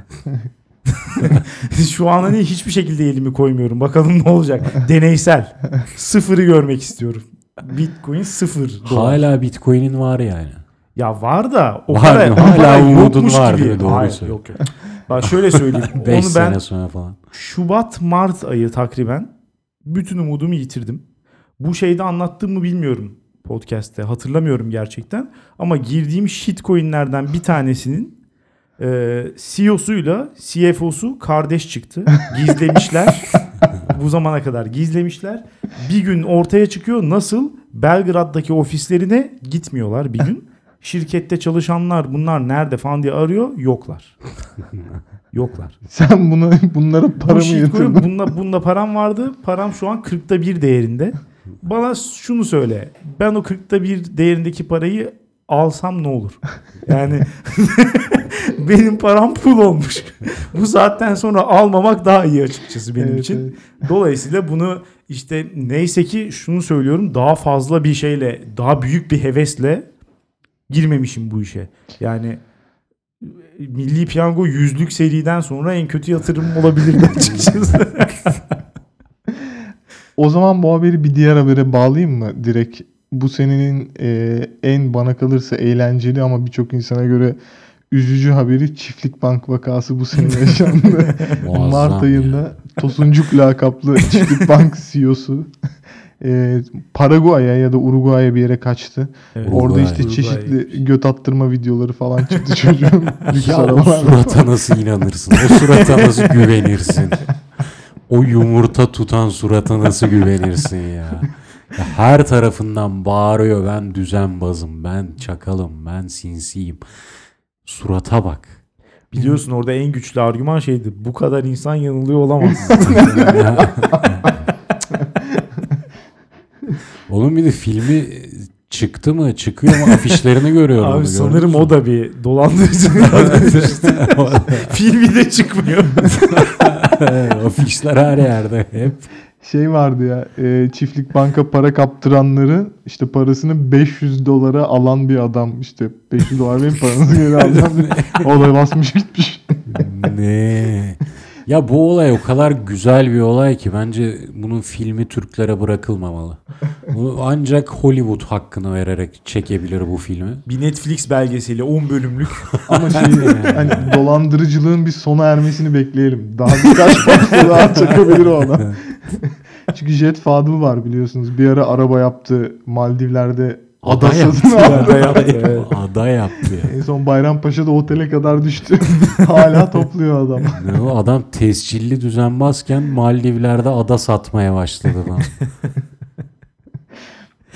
şu an hani hiçbir şekilde elimi koymuyorum. Bakalım ne olacak. Deneysel. Sıfırı görmek istiyorum. Bitcoin sıfır dolar. Hala Bitcoin'in var yani. Ya var da o Var mı? o para umudun var gibi. Doğru Hayır, söylüyorsun. yok yok. Bak şöyle söyleyeyim. 5 Onu ben sene sonra falan. Şubat Mart ayı takriben bütün umudumu yitirdim. Bu şeyde anlattığımı bilmiyorum podcast'te. Hatırlamıyorum gerçekten. Ama girdiğim shitcoin'lerden bir tanesinin e, CEO'suyla CFO'su kardeş çıktı. Gizlemişler. Bu zamana kadar gizlemişler. Bir gün ortaya çıkıyor. Nasıl? Belgrad'daki ofislerine gitmiyorlar bir gün. Şirkette çalışanlar bunlar nerede falan diye arıyor. Yoklar. Yoklar. Sen bunu bunlara para mı yatırdın? bunda, bunda param vardı. Param şu an 40'ta 1 değerinde. Bana şunu söyle. Ben o 40'ta 1 değerindeki parayı alsam ne olur? Yani benim param pul olmuş. Bu saatten sonra almamak daha iyi açıkçası benim Evet, için. evet. Dolayısıyla bunu işte neyse ki şunu söylüyorum daha fazla bir şeyle daha büyük bir hevesle girmemişim bu işe. Yani Milli Piyango yüzlük seriden sonra en kötü yatırımım olabilirdi açıkçası. O zaman bu haberi bir diğer habere bağlayayım mı? Direkt bu senenin e, en bana kalırsa eğlenceli ama birçok insana göre üzücü haberi Çiftlik Bank vakası bu sene yaşandı. Mart ya. ayında Tosuncuk lakaplı Çiftlik Bank CEO'su e, Paraguay'a ya da Uruguay'a bir yere kaçtı. Evet. Orada Uruguay. işte Uruguay. çeşitli göt attırma videoları falan çıktı çocuğun. Ya o surata nasıl inanırsın? O surata nasıl güvenirsin? O yumurta tutan surata nasıl güvenirsin ya? Ya Her tarafından bağırıyor ben düzenbazım, ben çakalım, ben sinsiyim. Surata bak. Biliyorsun orada en güçlü argüman şeydi. Bu kadar insan yanılıyor olamaz. Onun bir de filmi çıktı mı çıkıyor mu afişlerini görüyorum. Abi sanırım o da bir dolandırıcı. Filmi de çıkmıyor. Afişler her yerde hep. Şey vardı ya e, çiftlik banka para kaptıranları işte parasını 500 dolara alan bir adam işte 500 dolar benim paranızı geri alacağım diye. O da basmış gitmiş. ne? Ya bu olay o kadar güzel bir olay ki bence bunun filmi Türklere bırakılmamalı. Bunu ancak Hollywood hakkını vererek çekebilir bu filmi. Bir Netflix belgeseli 10 bölümlük. Ama şey hani dolandırıcılığın bir sona ermesini bekleyelim. Daha birkaç parça daha çekebilir o adam. Çünkü Jet Fadıl var biliyorsunuz. Bir ara araba yaptı. Maldivler'de ada, yaptı. Ada yaptı, evet. Ada yaptı. En son Bayrampaşa'da otele kadar düştü. Hala topluyor adam. Ne o adam tescilli düzenbazken Maldivler'de ada satmaya başladı.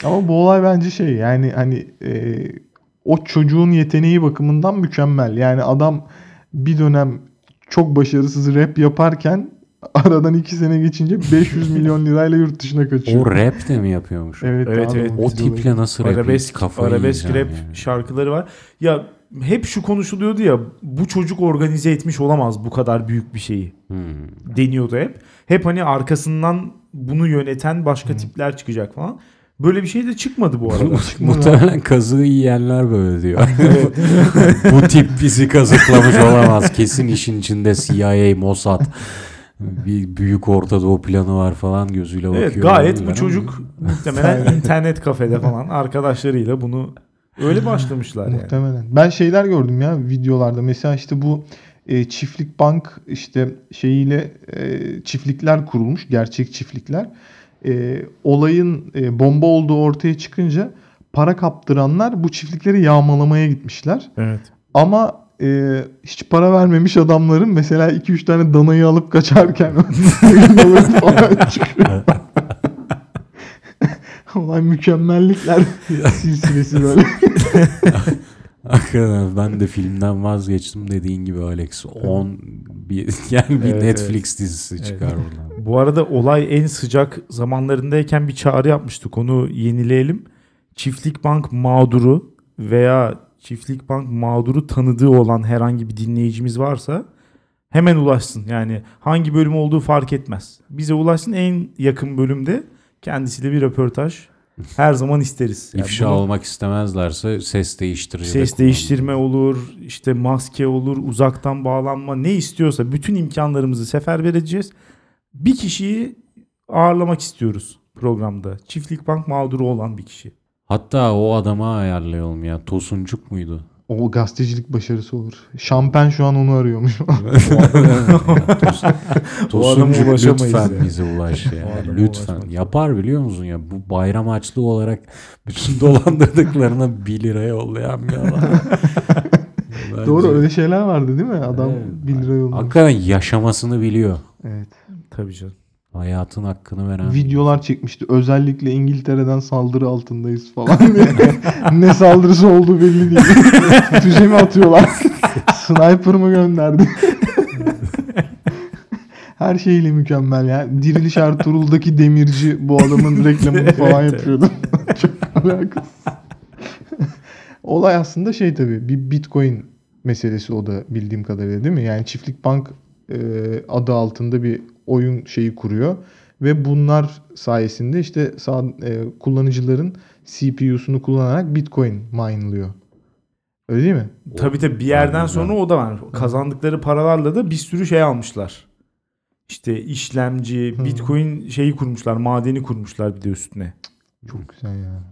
Ama bu olay bence şey yani hani e, o çocuğun yeteneği bakımından mükemmel. Yani adam bir dönem çok başarısız rap yaparken aradan iki sene geçince 500 milyon lirayla yurt dışına kaçıyor. O rap de mi yapıyormuş? Evet, Evet, evet. O tiple nasıl rap arabesk, kafayı arabesk rap yani. şarkıları var. Ya hep şu konuşuluyordu ya bu çocuk organize etmiş olamaz bu kadar büyük bir şeyi. Hmm. deniyordu hep. Hep hani arkasından bunu yöneten başka tipler çıkacak falan. Böyle bir şey de çıkmadı bu arada. Muhtemelen kazığı yiyenler böyle diyor. Bu tip bizi kazıklamış olamaz. Kesin işin içinde CIA, Mossad bir büyük Orta Doğu planı var falan gözüyle bakıyor. evet gayet bu ama- çocuk muhtemelen internet kafede falan arkadaşlarıyla bunu öyle başlamışlar yani. Muhtemelen. Ben şeyler gördüm ya videolarda. Mesela işte bu e, çiftlik bank işte şeyiyle e, çiftlikler kurulmuş. Gerçek çiftlikler. E, olayın e, bomba olduğu ortaya çıkınca para kaptıranlar bu çiftlikleri yağmalamaya gitmişler. Evet. Ama e, hiç para vermemiş adamların mesela 2-3 tane danayı alıp kaçarken balık falan çıkıyor. Olay mükemmellikler silsilesi böyle. Hakikaten ben de filmden vazgeçtim dediğin gibi Alex. 10 bir yani bir Evet, Netflix dizisi çıkar buradan. Bu arada olay en sıcak zamanlarındayken bir çağrı yapmıştık. Onu yenileyelim. Çiftlik Bank mağduru veya Çiftlik Bank mağduru tanıdığı olan herhangi bir dinleyicimiz varsa hemen ulaşsın. Yani hangi bölüm olduğu fark etmez. Bize ulaşsın en yakın bölümde kendisiyle bir röportaj her zaman isteriz. Yani İfşa bunu- olmak istemezlerse ses değiştirici de Ses değiştirme olur, işte maske olur, uzaktan bağlanma ne istiyorsa bütün imkanlarımızı seferber edeceğiz. Bir kişiyi ağırlamak istiyoruz programda. Çiftlik Bank mağduru olan bir kişi. Hatta o adama ayarlayalım ya. Tosuncuk muydu? O gazetecilik başarısı olur. Şampen şu an onu arıyormuş. Tos- Tosuncuk ulaşamayız lütfen ya. bize ulaş ya. Lütfen. ulaşmak Yapar biliyor musun ya? Bu bayram açlığı olarak bütün dolandırdıklarına 1 lira yollayan bir adam. Bence- Doğru öyle şeyler vardı değil mi? Adam Evet. 1 lira yollamış. Hakikaten yaşamasını biliyor. Evet. Tabii canım. Hayatın hakkını veren. Videolar çekmişti. Özellikle İngiltere'den saldırı altındayız falan ne saldırısı olduğu belli değil. Füze mi atıyorlar? Sniper mı gönderdi? Her şeyle mükemmel ya. Diriliş Ertuğrul'daki demirci bu adamın reklamını falan Evet, yapıyordu. Çok alakasız. Olay aslında şey tabii bir bitcoin meselesi o da bildiğim kadarıyla değil mi? Yani Çiftlik Bank e, adı altında bir oyun şeyi kuruyor ve bunlar sayesinde işte sağ, e, kullanıcıların CPU'sunu kullanarak bitcoin mine'lıyor. Öyle değil mi? Tabii tabii bir yerden sonra o da var. Kazandıkları paralarla da bir sürü şey almışlar. İşte işlemci, Hı. bitcoin şeyi kurmuşlar, madeni kurmuşlar bir de üstüne. Çok güzel ya.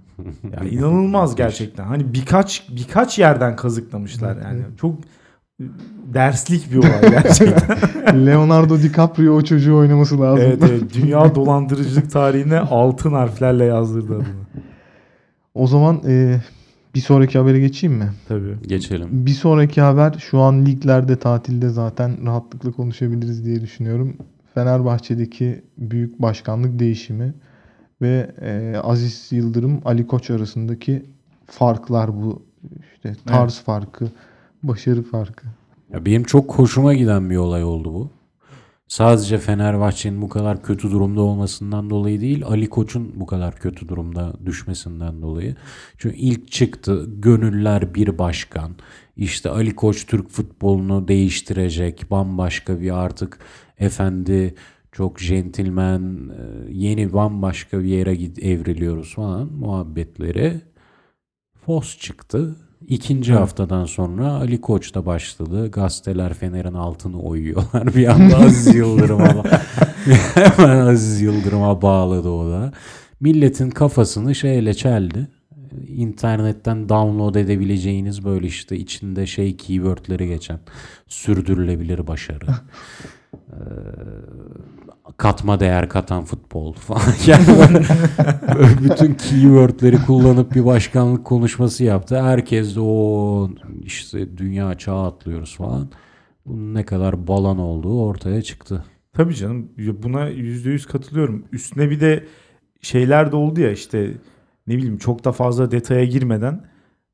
Ya inanılmaz gerçekten. Hani birkaç birkaç yerden kazıklamışlar yani. Çok derslik bir olay gerçekten. Leonardo DiCaprio o çocuğu oynaması lazım. evet, evet. Dünya dolandırıcılık tarihine altın harflerle yazdırdı adını. O zaman e, bir sonraki habere geçeyim mi? Tabii. Geçelim. Bir sonraki haber şu an liglerde tatilde zaten rahatlıkla konuşabiliriz diye düşünüyorum. Fenerbahçe'deki büyük başkanlık değişimi ve e, Aziz Yıldırım Ali Koç arasındaki farklar bu işte tarz farkı, başarı farkı. Ya benim çok hoşuma giden bir olay oldu bu. Sadece Fenerbahçe'nin bu kadar kötü durumda olmasından dolayı değil, Ali Koç'un bu kadar kötü durumda düşmesinden dolayı. Çünkü ilk çıktı, gönüller bir başkan. İşte Ali Koç Türk futbolunu değiştirecek, bambaşka bir artık efendi, çok centilmen, e, yeni bambaşka bir yere evriliyoruz falan muhabbetleri. Fos çıktı. İkinci haftadan sonra Ali Koç da başladı. Gazeteler Fener'in altını oyuyorlar. Bir anda Aziz Yıldırım'a hemen Aziz Yıldırım'a bağladı o da. Milletin kafasını şeyle çeldi. İnternetten download edebileceğiniz böyle işte içinde şey keywordleri geçen sürdürülebilir başarı. katma değer katan futbol falan. Yani böyle bütün keywordleri kullanıp bir başkanlık konuşması yaptı. Herkes de o işte dünya çağı atlıyoruz falan. Bunun ne kadar balan olduğu ortaya çıktı. Tabii canım buna yüzde yüz katılıyorum. Üstüne bir de şeyler de oldu ya işte ne bileyim çok da fazla detaya girmeden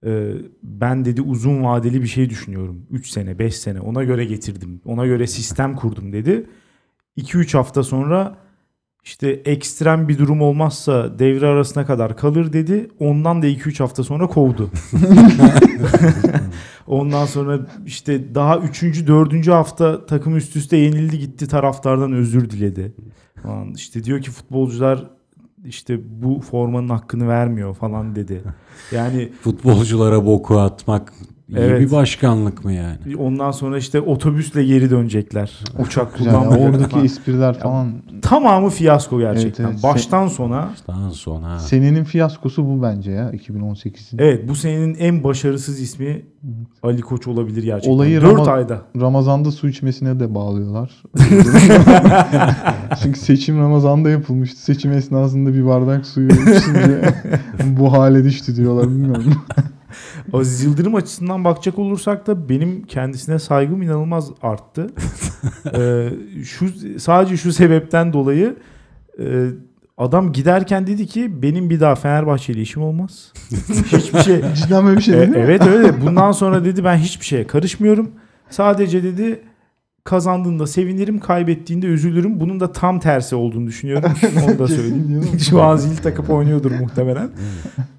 e, ben dedi uzun vadeli bir şey düşünüyorum. 3 sene 5 sene ona göre getirdim. Ona göre sistem kurdum dedi. 2-3 hafta sonra işte ekstrem bir durum olmazsa devre arasına kadar kalır dedi. Ondan da 2-3 hafta sonra kovdu. Ondan sonra işte daha 3. 4. hafta takım üst üste yenildi gitti taraftardan özür diledi. Falan. İşte diyor ki futbolcular işte bu formanın hakkını vermiyor falan dedi. Yani Futbolculara boku atmak İyi Evet. bir başkanlık mı yani? Ondan sonra işte otobüsle geri dönecekler. Uçak Güzel. ya. kullanmayacaklar Oradaki falan. espriler falan. Tamamı fiyasko gerçekten. Evet, evet. Baştan sona. Daha sonra. Senenin fiyaskosu bu bence ya 2018'in. Evet bu senenin en başarısız ismi Ali Koç olabilir gerçekten. Olayı 4 Rama- ayda. Ramazan'da su içmesine de bağlıyorlar. Çünkü seçim Ramazan'da yapılmıştı. Seçim esnasında bir bardak suyu içince bu hale düştü diyorlar bilmiyorum. Aziz Yıldırım açısından bakacak olursak da benim kendisine saygım inanılmaz arttı. Ee, şu sadece şu sebepten dolayı e, adam giderken dedi ki benim bir daha Fenerbahçe ile işim olmaz. Hiçbir şey. Cidden böyle bir şey E, değil mi? evet öyle. Bundan sonra dedi ben hiçbir şeye karışmıyorum. Sadece dedi kazandığında sevinirim, kaybettiğinde üzülürüm. Bunun da tam tersi olduğunu düşünüyorum. Onu da söyleyeyim. Şu an zil takıp oynuyordur muhtemelen.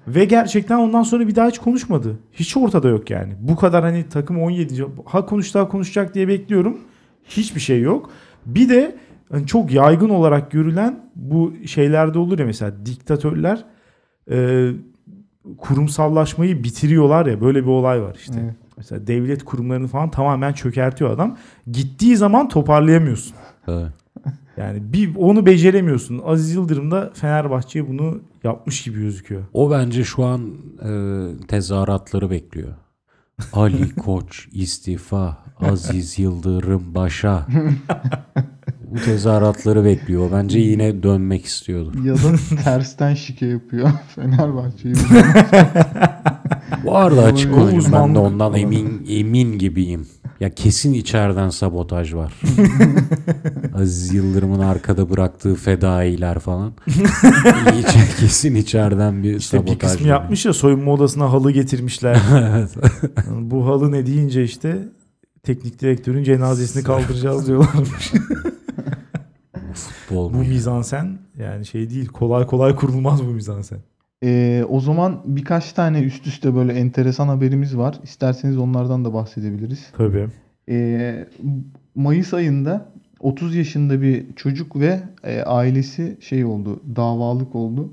Ve gerçekten ondan sonra bir daha hiç konuşmadı. Hiç ortada yok yani. Bu kadar hani takım 17 ha konuş daha konuşacak diye bekliyorum. Hiçbir şey yok. Bir de hani çok yaygın olarak görülen bu şeylerde olur ya mesela diktatörler e, kurumsallaşmayı bitiriyorlar ya böyle bir olay var işte. Evet. Mesela devlet kurumlarını falan tamamen çökertiyor adam. Gittiği zaman toparlayamıyorsun. Evet. Yani bir onu beceremiyorsun. Aziz Yıldırım da Fenerbahçe'ye bunu yapmış gibi gözüküyor. O bence şu an e, tezahüratları bekliyor. Ali Koç istifa, Aziz Yıldırım başa. Bu tezahüratları bekliyor. Bence yine dönmek istiyordu. Ya da tersten şike yapıyor Fenerbahçe'yi. Bu arada açık konuşayım ben de ondan emin emin gibiyim. Ya kesin içeriden sabotaj var. Aziz Yıldırım'ın arkada bıraktığı fedailer falan. İçer- kesin içeriden bir İşte sabotaj bir kısmı var. yapmış ya soyunma odasına halı getirmişler. evet. Bu halı ne deyince işte teknik direktörün cenazesini kaldıracağız diyorlarmış. Bu mizansen yani şey değil kolay kolay kurulmaz bu mizansen. Ee, o zaman birkaç tane üst üste böyle enteresan haberimiz var. İsterseniz onlardan da bahsedebiliriz. Tabii. Ee, Mayıs ayında 30 yaşında bir çocuk ve e, ailesi şey oldu, davalık oldu.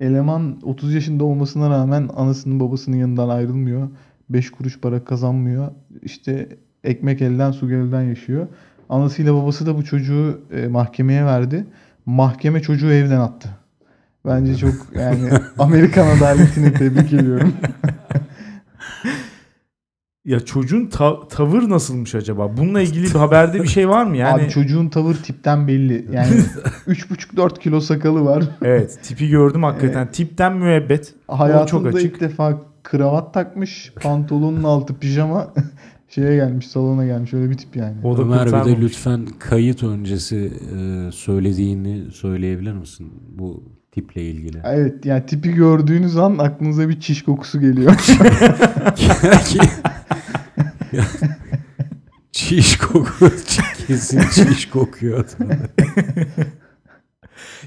Eleman 30 yaşında olmasına rağmen anasının babasının yanından ayrılmıyor. 5 kuruş para kazanmıyor. İşte ekmek elden su gölden yaşıyor. Anasıyla babası da bu çocuğu e, mahkemeye verdi. Mahkeme çocuğu evden attı. Bence çok yani Amerikan adaletini tebrik ediyorum. Ya çocuğun ta- tavır nasılmış acaba? Bununla ilgili bir haberde bir şey var mı? Yani Abi çocuğun tavır tipten belli. Yani 3,5-4 kilo sakalı var. evet tipi gördüm hakikaten. Tipten müebbet. O çok Hayatında açık. ilk defa kravat takmış. Pantolonun altı pijama. Şeye gelmiş salona gelmiş. Öyle bir tip yani. O da Ömer bir de lütfen kayıt öncesi e, söylediğini söyleyebilir misin bu tiple ilgili? Evet yani tipi gördüğünüz an aklınıza bir çiş kokusu geliyor. çiş kokuyor. Kesin çiş kokuyor.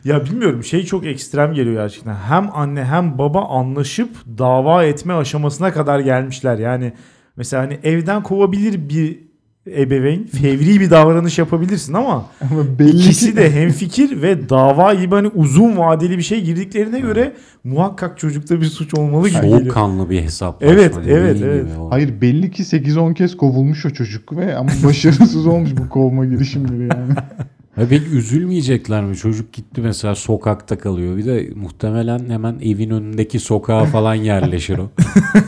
Ya bilmiyorum şey çok ekstrem geliyor gerçekten. Hem anne hem baba anlaşıp dava etme aşamasına kadar gelmişler. Yani mesela hani evden kovabilir bir ebeveyn fevri bir davranış yapabilirsin ama Ama belli ikisi ki de hemfikir ve dava gibi hani uzun vadeli bir şey girdiklerine göre muhakkak çocukta bir suç olmalı gibi geliyor. Soğukkanlı bir hesaplaşma. Evet, evet, evet. Hayır belli ki 8-10 kez kovulmuş o çocuk ve ama başarısız olmuş bu kovma girişimleri yani. Ya peki üzülmeyecekler mi? Çocuk gitti mesela sokakta kalıyor. Bir de muhtemelen hemen evin önündeki sokağa falan yerleşir o.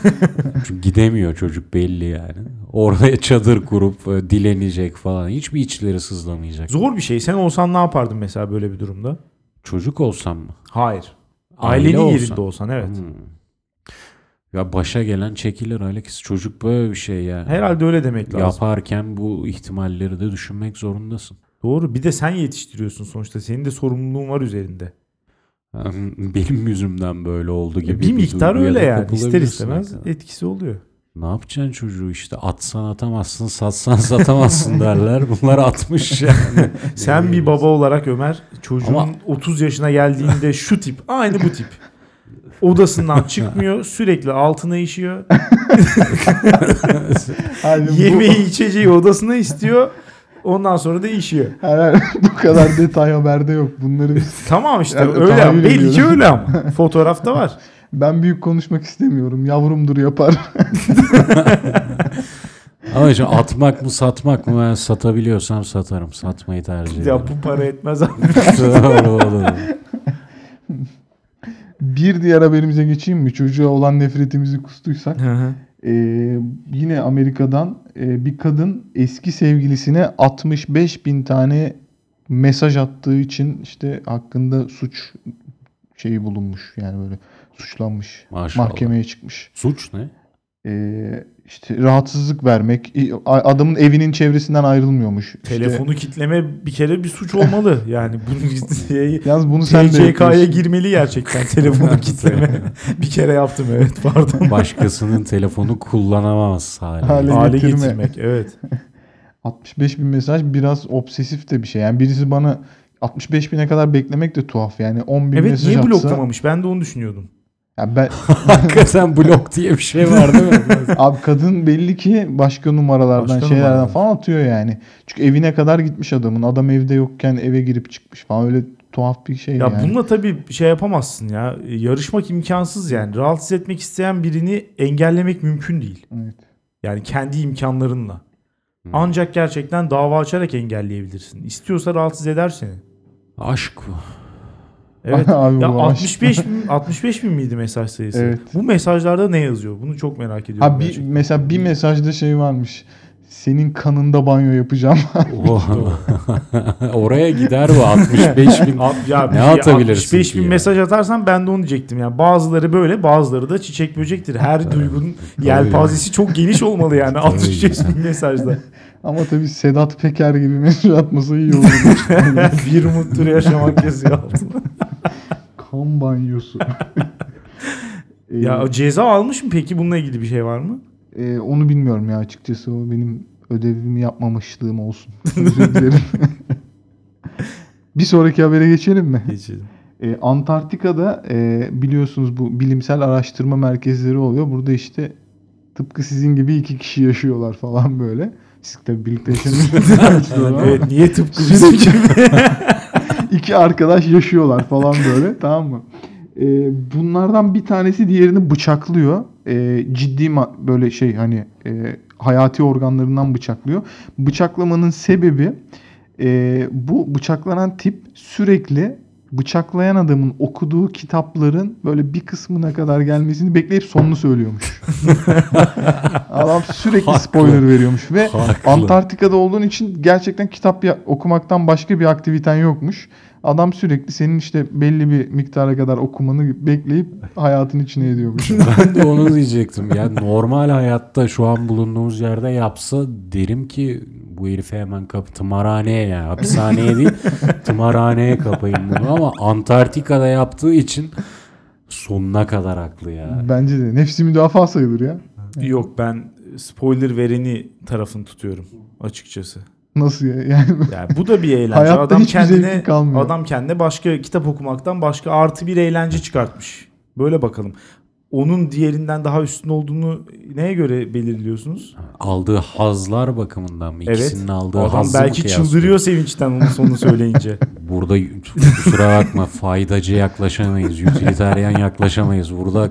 Çünkü gidemiyor çocuk belli yani. Oraya çadır kurup e, dilenecek falan. Hiçbir içleri sızlamayacak. Zor bir şey. Sen olsan ne yapardın mesela böyle bir durumda? Çocuk olsam mı? Hayır. Aile Ailenin olsam. yerinde olsan evet. Hmm. Ya başa gelen çekilir Alex. Çocuk böyle bir şey ya. Herhalde öyle demek lazım. Yaparken bu ihtimalleri de düşünmek zorundasın. Doğru. Bir de sen yetiştiriyorsun sonuçta. Senin de sorumluluğun var üzerinde. Benim yüzümden böyle oldu gibi. bir miktar öyle yani. İster istemez mesela. etkisi oluyor. Ne yapacaksın çocuğu işte atsan atamazsın satsan satamazsın derler. Bunlar atmış yani. Sen bir baba olarak Ömer çocuğun Ama- 30 yaşına geldiğinde şu tip aynı bu tip. Odasından çıkmıyor sürekli altına işiyor. Yemeği içeceği odasına istiyor. Ondan sonra da işiyor. Her, bu kadar detay haberde yok. Bunları biz Tamam işte Evet, öyle tahayyül belli ki ediyorum. öyle ama. Fotoğrafta var. Ben büyük konuşmak istemiyorum. Yavrumdur yapar. Ama işte atmak mı satmak mı ben satabiliyorsam satarım. Satmayı tercih ederim. Ya bu para etmez abi. Bir diğer haberimize geçeyim mi? Çocuğa olan nefretimizi kustuysak. Hı hı. Ee, yine Amerika'dan bir kadın eski sevgilisine 65 bin tane mesaj attığı için işte hakkında suç şeyi bulunmuş. Yani böyle suçlanmış. Maşallah. Mahkemeye çıkmış. Suç ne? Ee, işte rahatsızlık vermek. Adamın evinin çevresinden ayrılmıyormuş. İşte- Telefonu kitleme bir kere bir suç olmalı. Yani bunu Yalnız bunu sen de yapıyorsun. girmeli gerçekten telefonu kitleme. bir kere yaptım evet pardon. Başkasının telefonu kullanamaz hale. Hale- Hale getirme. getirmek evet. 65 bin mesaj biraz obsesif de bir şey. Yani birisi bana 65 bine kadar beklemek de tuhaf. Yani 10 bin Evet mesaj niye atsa. bloklamamış ben de onu düşünüyordum. Ya ben, Hakikaten blok diye bir şey var değil mi? abi kadın belli ki başka numaralardan Başka şeylerden numaralar. falan atıyor yani. Çünkü evine kadar gitmiş adamın. Adam evde yokken eve girip çıkmış falan. Öyle tuhaf bir şey Ya yani. bununla tabii şey yapamazsın ya. Yarışmak imkansız yani. Rahatsız etmek isteyen birini engellemek mümkün değil. Evet. Yani kendi imkanlarınla. Ancak gerçekten dava açarak engelleyebilirsin. İstiyorsa rahatsız eder seni. Aşk bu. Evet. Abi ya bu aşk. 65 bin, 65 bin miydi mesaj sayısı? Evet. Bu mesajlarda ne yazıyor? Bunu çok merak ediyorum. Ha bir, gerçekten. mesela bir mesajda şey varmış. Senin kanında banyo yapacağım. Oraya gider bu 65 bin. Ya Ne bir atabilirsin 65 ki bin ya? mesaj atarsan ben de onu diyecektim. Yani bazıları böyle bazıları da çiçek böcektir. Her duygunun yelpazesi çok geniş olmalı yani 65 bin mesajda. Ama tabii Sedat Peker gibi mesaj atması iyi olur. bir umuttur yaşamak yazıyor altına. kan banyosu. Ee, Ya o ceza almış mı peki? Bununla ilgili bir şey var mı? e, onu bilmiyorum ya açıkçası. O benim ödevimi yapmamışlığım olsun. Bir sonraki habere geçelim mi? Geçelim. Ee, Antarktika'da e, biliyorsunuz bu bilimsel araştırma merkezleri oluyor. Burada işte tıpkı sizin gibi iki kişi yaşıyorlar falan böyle. Tabii birlikte yaşamıyorsunuz. ama evet niye tıpkı bizim gibi? iki arkadaş yaşıyorlar falan böyle tamam mı? Ee, bunlardan bir tanesi diğerini bıçaklıyor. Ee, ciddi böyle şey hani e, hayati organlarından bıçaklıyor. Bıçaklamanın sebebi e, bu bıçaklanan tip sürekli bıçaklayan adamın okuduğu kitapların böyle bir kısmına kadar gelmesini bekleyip sonunu söylüyormuş. Adam sürekli Haklı. spoiler veriyormuş ve Haklı. Antarktika'da olduğun için gerçekten kitap ya- okumaktan başka bir aktiviten yokmuş. Adam sürekli senin işte belli bir miktara kadar okumanı bekleyip hayatın içine ediyormuş. Ben de onu diyecektim. Ya normal hayatta şu an bulunduğumuz yerde yapsa derim ki bu herife hemen kapı tımarhaneye ya hapishaneye değil tımarhaneye kapayım bunu ama Antarktika'da yaptığı için sonuna kadar haklı ya. Bence de nefsi müdafaa sayılır ya. Yok ben spoiler vereni tarafını tutuyorum açıkçası. Nasıl ya? Yani Yani bu da bir eğlence. Hayatta adam hiçbir kendine kalmıyor. adam kendine başka kitap okumaktan başka artı bir eğlence çıkartmış. Böyle bakalım. Onun diğerinden daha üstün olduğunu neye göre belirliyorsunuz? Aldığı hazlar bakımından mı? Evet. İkisinin aldığı Adam hazzı belki çıldırıyor sevinçten onun sonunu söyleyince. Burada kusura bakma faydacı yaklaşamayız. Utilitarian yaklaşamayız. Burada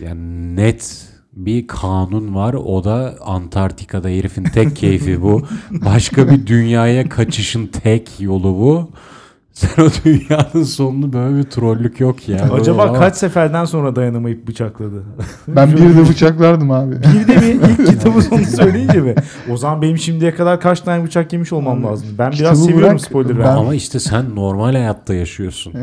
yani net bir kanun var. O da Antarktika'da herifin tek keyfi bu. Başka bir dünyaya kaçışın tek yolu bu. Sen o dünyanın sonunu böyle bir trollük yok ya. Acaba Ama kaç seferden sonra dayanamayıp bıçakladı? ben bir de bıçaklardım abi. Bir de mi? İlk kitabı sonu söyleyince mi? O zaman benim şimdiye kadar kaç tane bıçak yemiş olmam lazım. Ben kitabı biraz seviyorum bırak, spoiler ben-. Ama işte sen normal hayatta yaşıyorsun.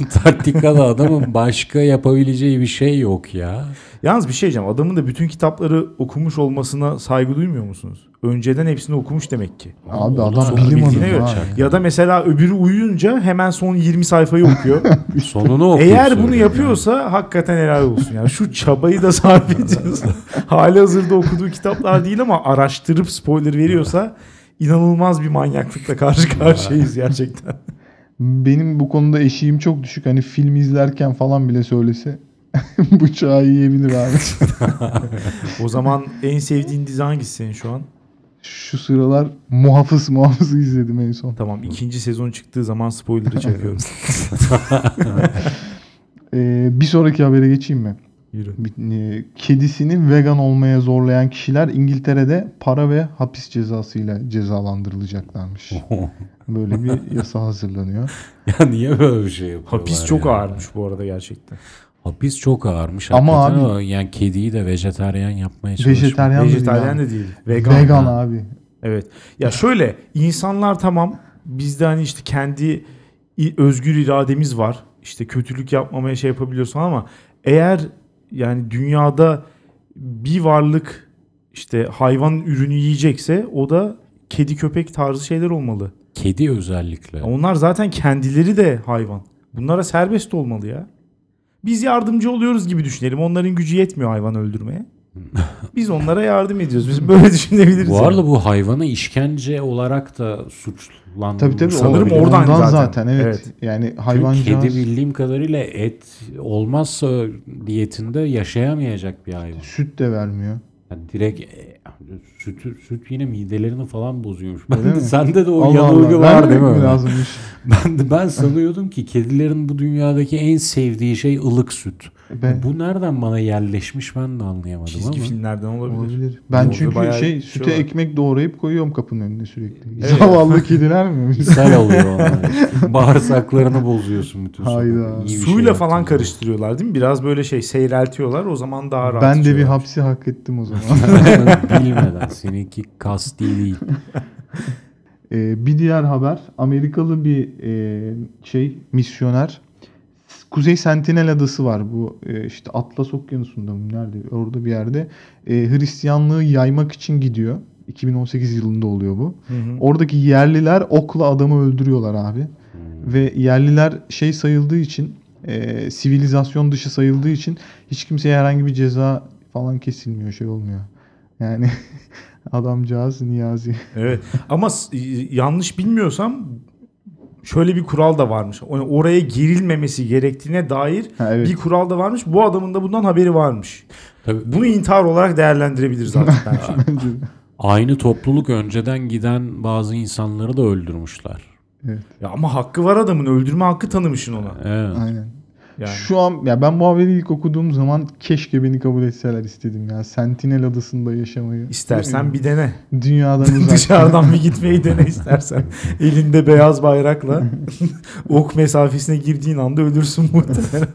Antarktika'da adamın başka yapabileceği bir şey yok ya. Yalnız bir şey diyeceğim. Adamın da bütün kitapları okumuş olmasına saygı duymuyor musunuz? Önceden hepsini okumuş demek ki. Abi adam sonu bilim bildiğine adamı. göre. ha. Ya da mesela öbürü uyuyunca hemen son 20 sayfayı okuyor. Sonunu okuyup Eğer bunu yapıyorsa hakikaten helal olsun. Yani şu çabayı da sarf ediyorsa hali hazırda okuduğu kitaplar değil ama araştırıp spoiler veriyorsa inanılmaz bir manyaklıkla karşı karşıyayız gerçekten. Benim bu konuda eşiğim çok düşük. Hani film izlerken falan bile söylese bıçağı yiyebilir abi. O zaman en sevdiğin dizi hangisi senin şu an? Şu sıralar muhafız muhafızı izledim en son. Tamam ikinci sezon çıktığı zaman spoiler'ı çekiyorum. Ee, bir sonraki habere geçeyim mi? Yürü. E, Kedisini vegan olmaya zorlayan kişiler İngiltere'de para ve hapis cezasıyla cezalandırılacaklarmış. Böyle bir yasa hazırlanıyor. ya niye böyle bir şey yapıyorlar Hapis çok ya? ağırmış bu arada gerçekten. Hapis çok ağırmış. Ama hakikaten abi- yani kediyi de vejetaryen yapmaya çalışmış. Vejetaryen de Vejetaryen değil de değil. Vegan. Vegan, abi. Evet. Ya şöyle insanlar tamam bizde hani işte kendi i- özgür irademiz var. İşte kötülük yapmamaya şey yapabiliyorsun ama eğer yani dünyada bir varlık işte hayvan ürünü yiyecekse o da kedi köpek tarzı şeyler olmalı. Kedi özellikle. Onlar zaten kendileri de hayvan. Bunlara serbest olmalı ya. Biz yardımcı oluyoruz gibi düşünelim. Onların gücü yetmiyor hayvan öldürmeye. Biz onlara yardım ediyoruz. Biz böyle düşünebiliriz. Bu yani. arada bu hayvanı işkence olarak da suçlandırılmış. Tabii tabii. Sanırım o- oradan ondan zaten. zaten. evet. Evet. Yani Çünkü hayvancağız Kedi bildiğim kadarıyla et olmazsa diyetinde yaşayamayacak bir hayvan. süt de vermiyor. Yani direkt e, süt, süt yine midelerini falan bozuyormuş. Ben de, mi? sende de o Allah yanılgı Allah. var değil mi? Lazımmış? Ben de ben sanıyordum ki kedilerin bu dünyadaki en sevdiği şey ılık süt. Ben, Bu nereden bana yerleşmiş ben de anlayamadım Çizgi ama. filmlerden olabilir. olabilir. Ben Orada çünkü şey şey süte var. ekmek doğrayıp koyuyorum kapının önüne sürekli. Evet. Zavallı kediler mi? İshal oluyor onlar. Bağırsaklarını bozuyorsun bütün Hayda. İyi şey Suyla yaptın falan karıştırıyorlar değil mi? Biraz böyle şey seyreltiyorlar. O zaman daha rahat ben de bir hapsi hak ettim o zaman. Bilmeden. Seninki kasti değil. Ee, bir diğer haber Amerikalı bir e, şey misyoner Kuzey Sentinel Adası var bu e, işte Atlas Okyanusu'nda mı nerede orada bir yerde e, Hristiyanlığı yaymak için gidiyor. 2018 yılında oluyor bu. Hı hı. Oradaki yerliler okla adamı öldürüyorlar abi. Ve yerliler şey sayıldığı için e, sivilizasyon dışı sayıldığı için hiç kimseye herhangi bir ceza falan kesilmiyor şey olmuyor. Yani adamcağız Niyazi. Evet. Ama yanlış bilmiyorsam şöyle bir kural da varmış. Oraya girilmemesi gerektiğine dair Ha, evet. bir kural da varmış. Bu adamın da bundan haberi varmış. Tabii Bunu intihar olarak değerlendirebiliriz artık bence. Aynı topluluk önceden giden bazı insanları da öldürmüşler. Evet. ya ama hakkı var adamın. Öldürme hakkı tanımışsın ona. Evet. Aynen. Yani. Şu an ya ben bu haberi ilk okuduğum zaman keşke beni kabul etseler istedim ya. Sentinel adasında yaşamayı. İstersen bir dene. dünyadan uzak. Dışarıdan bir gitmeyi dene istersen. Elinde beyaz bayrakla ok mesafesine girdiğin anda ölürsün muhtemelen.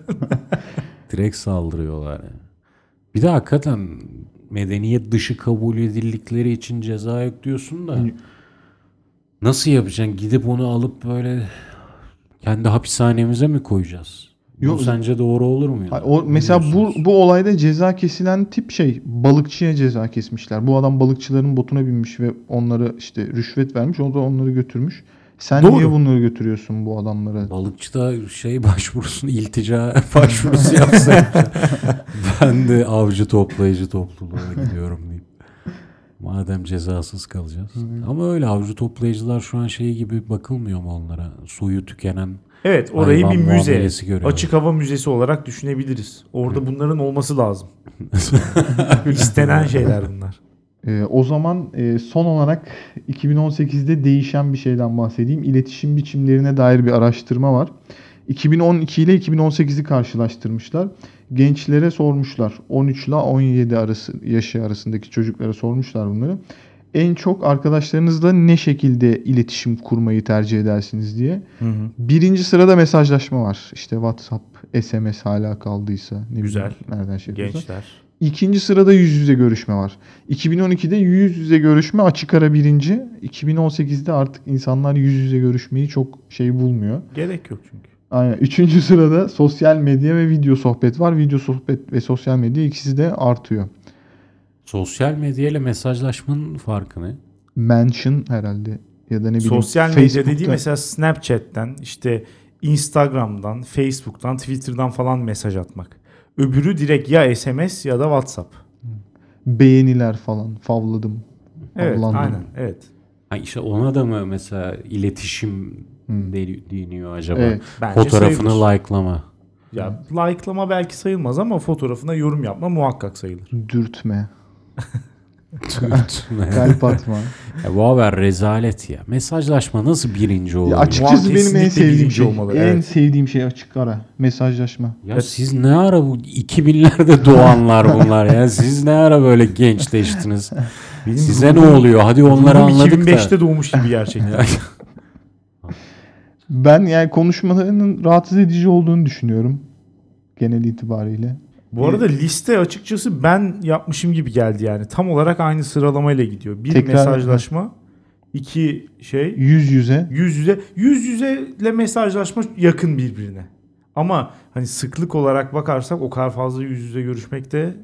Direkt saldırıyorlar. yani. Bir de hakikaten medeniyet dışı kabul edildikleri için ceza yok diyorsun da nasıl yapacaksın? Gidip onu alıp böyle kendi hapishanemize mi koyacağız? Yok. Bu sence doğru olur mu? ya? Hayır, O, mesela bu, bu olayda ceza kesilen tip şey balıkçıya ceza kesmişler. Bu adam balıkçıların botuna binmiş ve onlara işte rüşvet vermiş. O da onları götürmüş. Sen Doğru. niye bunları götürüyorsun bu adamlara? Balıkçı da şey başvurusunu iltica başvurusu yapsaydı. ben de avcı toplayıcı topluluğuna gidiyorum deyip. Madem cezasız kalacağız. Ama öyle avcı toplayıcılar şu an şey gibi bakılmıyor mu onlara? Suyu tükenen Evet orayı Hayvan bir müze, muamelesi açık hava müzesi olarak düşünebiliriz. Orada bunların olması lazım. İstenen şeyler bunlar. Ee, o zaman e, son olarak 2018'de değişen bir şeyden bahsedeyim. İletişim biçimlerine dair bir araştırma var. 2012 ile 2018'i karşılaştırmışlar. Gençlere sormuşlar. 13 ile 17 arası yaşı arasındaki çocuklara sormuşlar bunları. En çok arkadaşlarınızla ne şekilde iletişim kurmayı tercih edersiniz diye. Birinci sırada mesajlaşma var. İşte WhatsApp, SMS hala kaldıysa. Ne bileyim, Güzel. Nereden şey yapıyorsa. Gençler. İkinci sırada yüz yüze görüşme var. 2012'de yüz yüze görüşme açık ara birinci. 2018'de artık insanlar yüz yüze görüşmeyi çok şey bulmuyor. Gerek yok çünkü. Aynen. Üçüncü sırada sosyal medya ve video sohbet var. Video sohbet ve sosyal medya ikisi de artıyor. Sosyal medya ile mesajlaşmanın farkı ne? Mention herhalde ya da ne bileyim. Sosyal medya Facebook'ta- dediği mesela Snapchat'ten, işte Instagram'dan, Facebook'tan, Twitter'dan falan mesaj atmak. Öbürü direkt ya SMS ya da WhatsApp. beğeniler falan. Favladım. Evet, favlandım. aynen. Evet. Ha işte ona da mı mesela iletişim de- deniyor acaba? Evet. Bence Fotoğrafını sayılır. like'lama. Ya like'lama belki sayılmaz ama fotoğrafına yorum yapma muhakkak sayılır. Dürtme. Kalp atma. ya bu haber rezalet ya. Mesajlaşma nasıl birinci? Ya Ya, açıkçası benim en kesinlikle sevdiğim birinci şey. olmalı, En evet. sevdiğim şey açık ara. Mesajlaşma. siz ne ara bu 2000'lerde doğanlar bunlar ya. Siz ne ara böyle gençleştiniz? Benim Size ne oluyor? Hadi onları ruhum anladık da. 2005'te doğmuş gibi gerçekten. Ben yani konuşmalarının rahatsız edici olduğunu düşünüyorum. Genel itibariyle. Bu arada liste açıkçası ben yapmışım gibi geldi yani. Tam olarak aynı sıralamayla gidiyor. Bir Tekrar- mesajlaşma, iki şey Yüz yüze. yüz yüze. Yüz yüzeyle mesajlaşma yakın birbirine. Ama hani sıklık olarak bakarsak o kadar fazla yüz yüze görüşmek de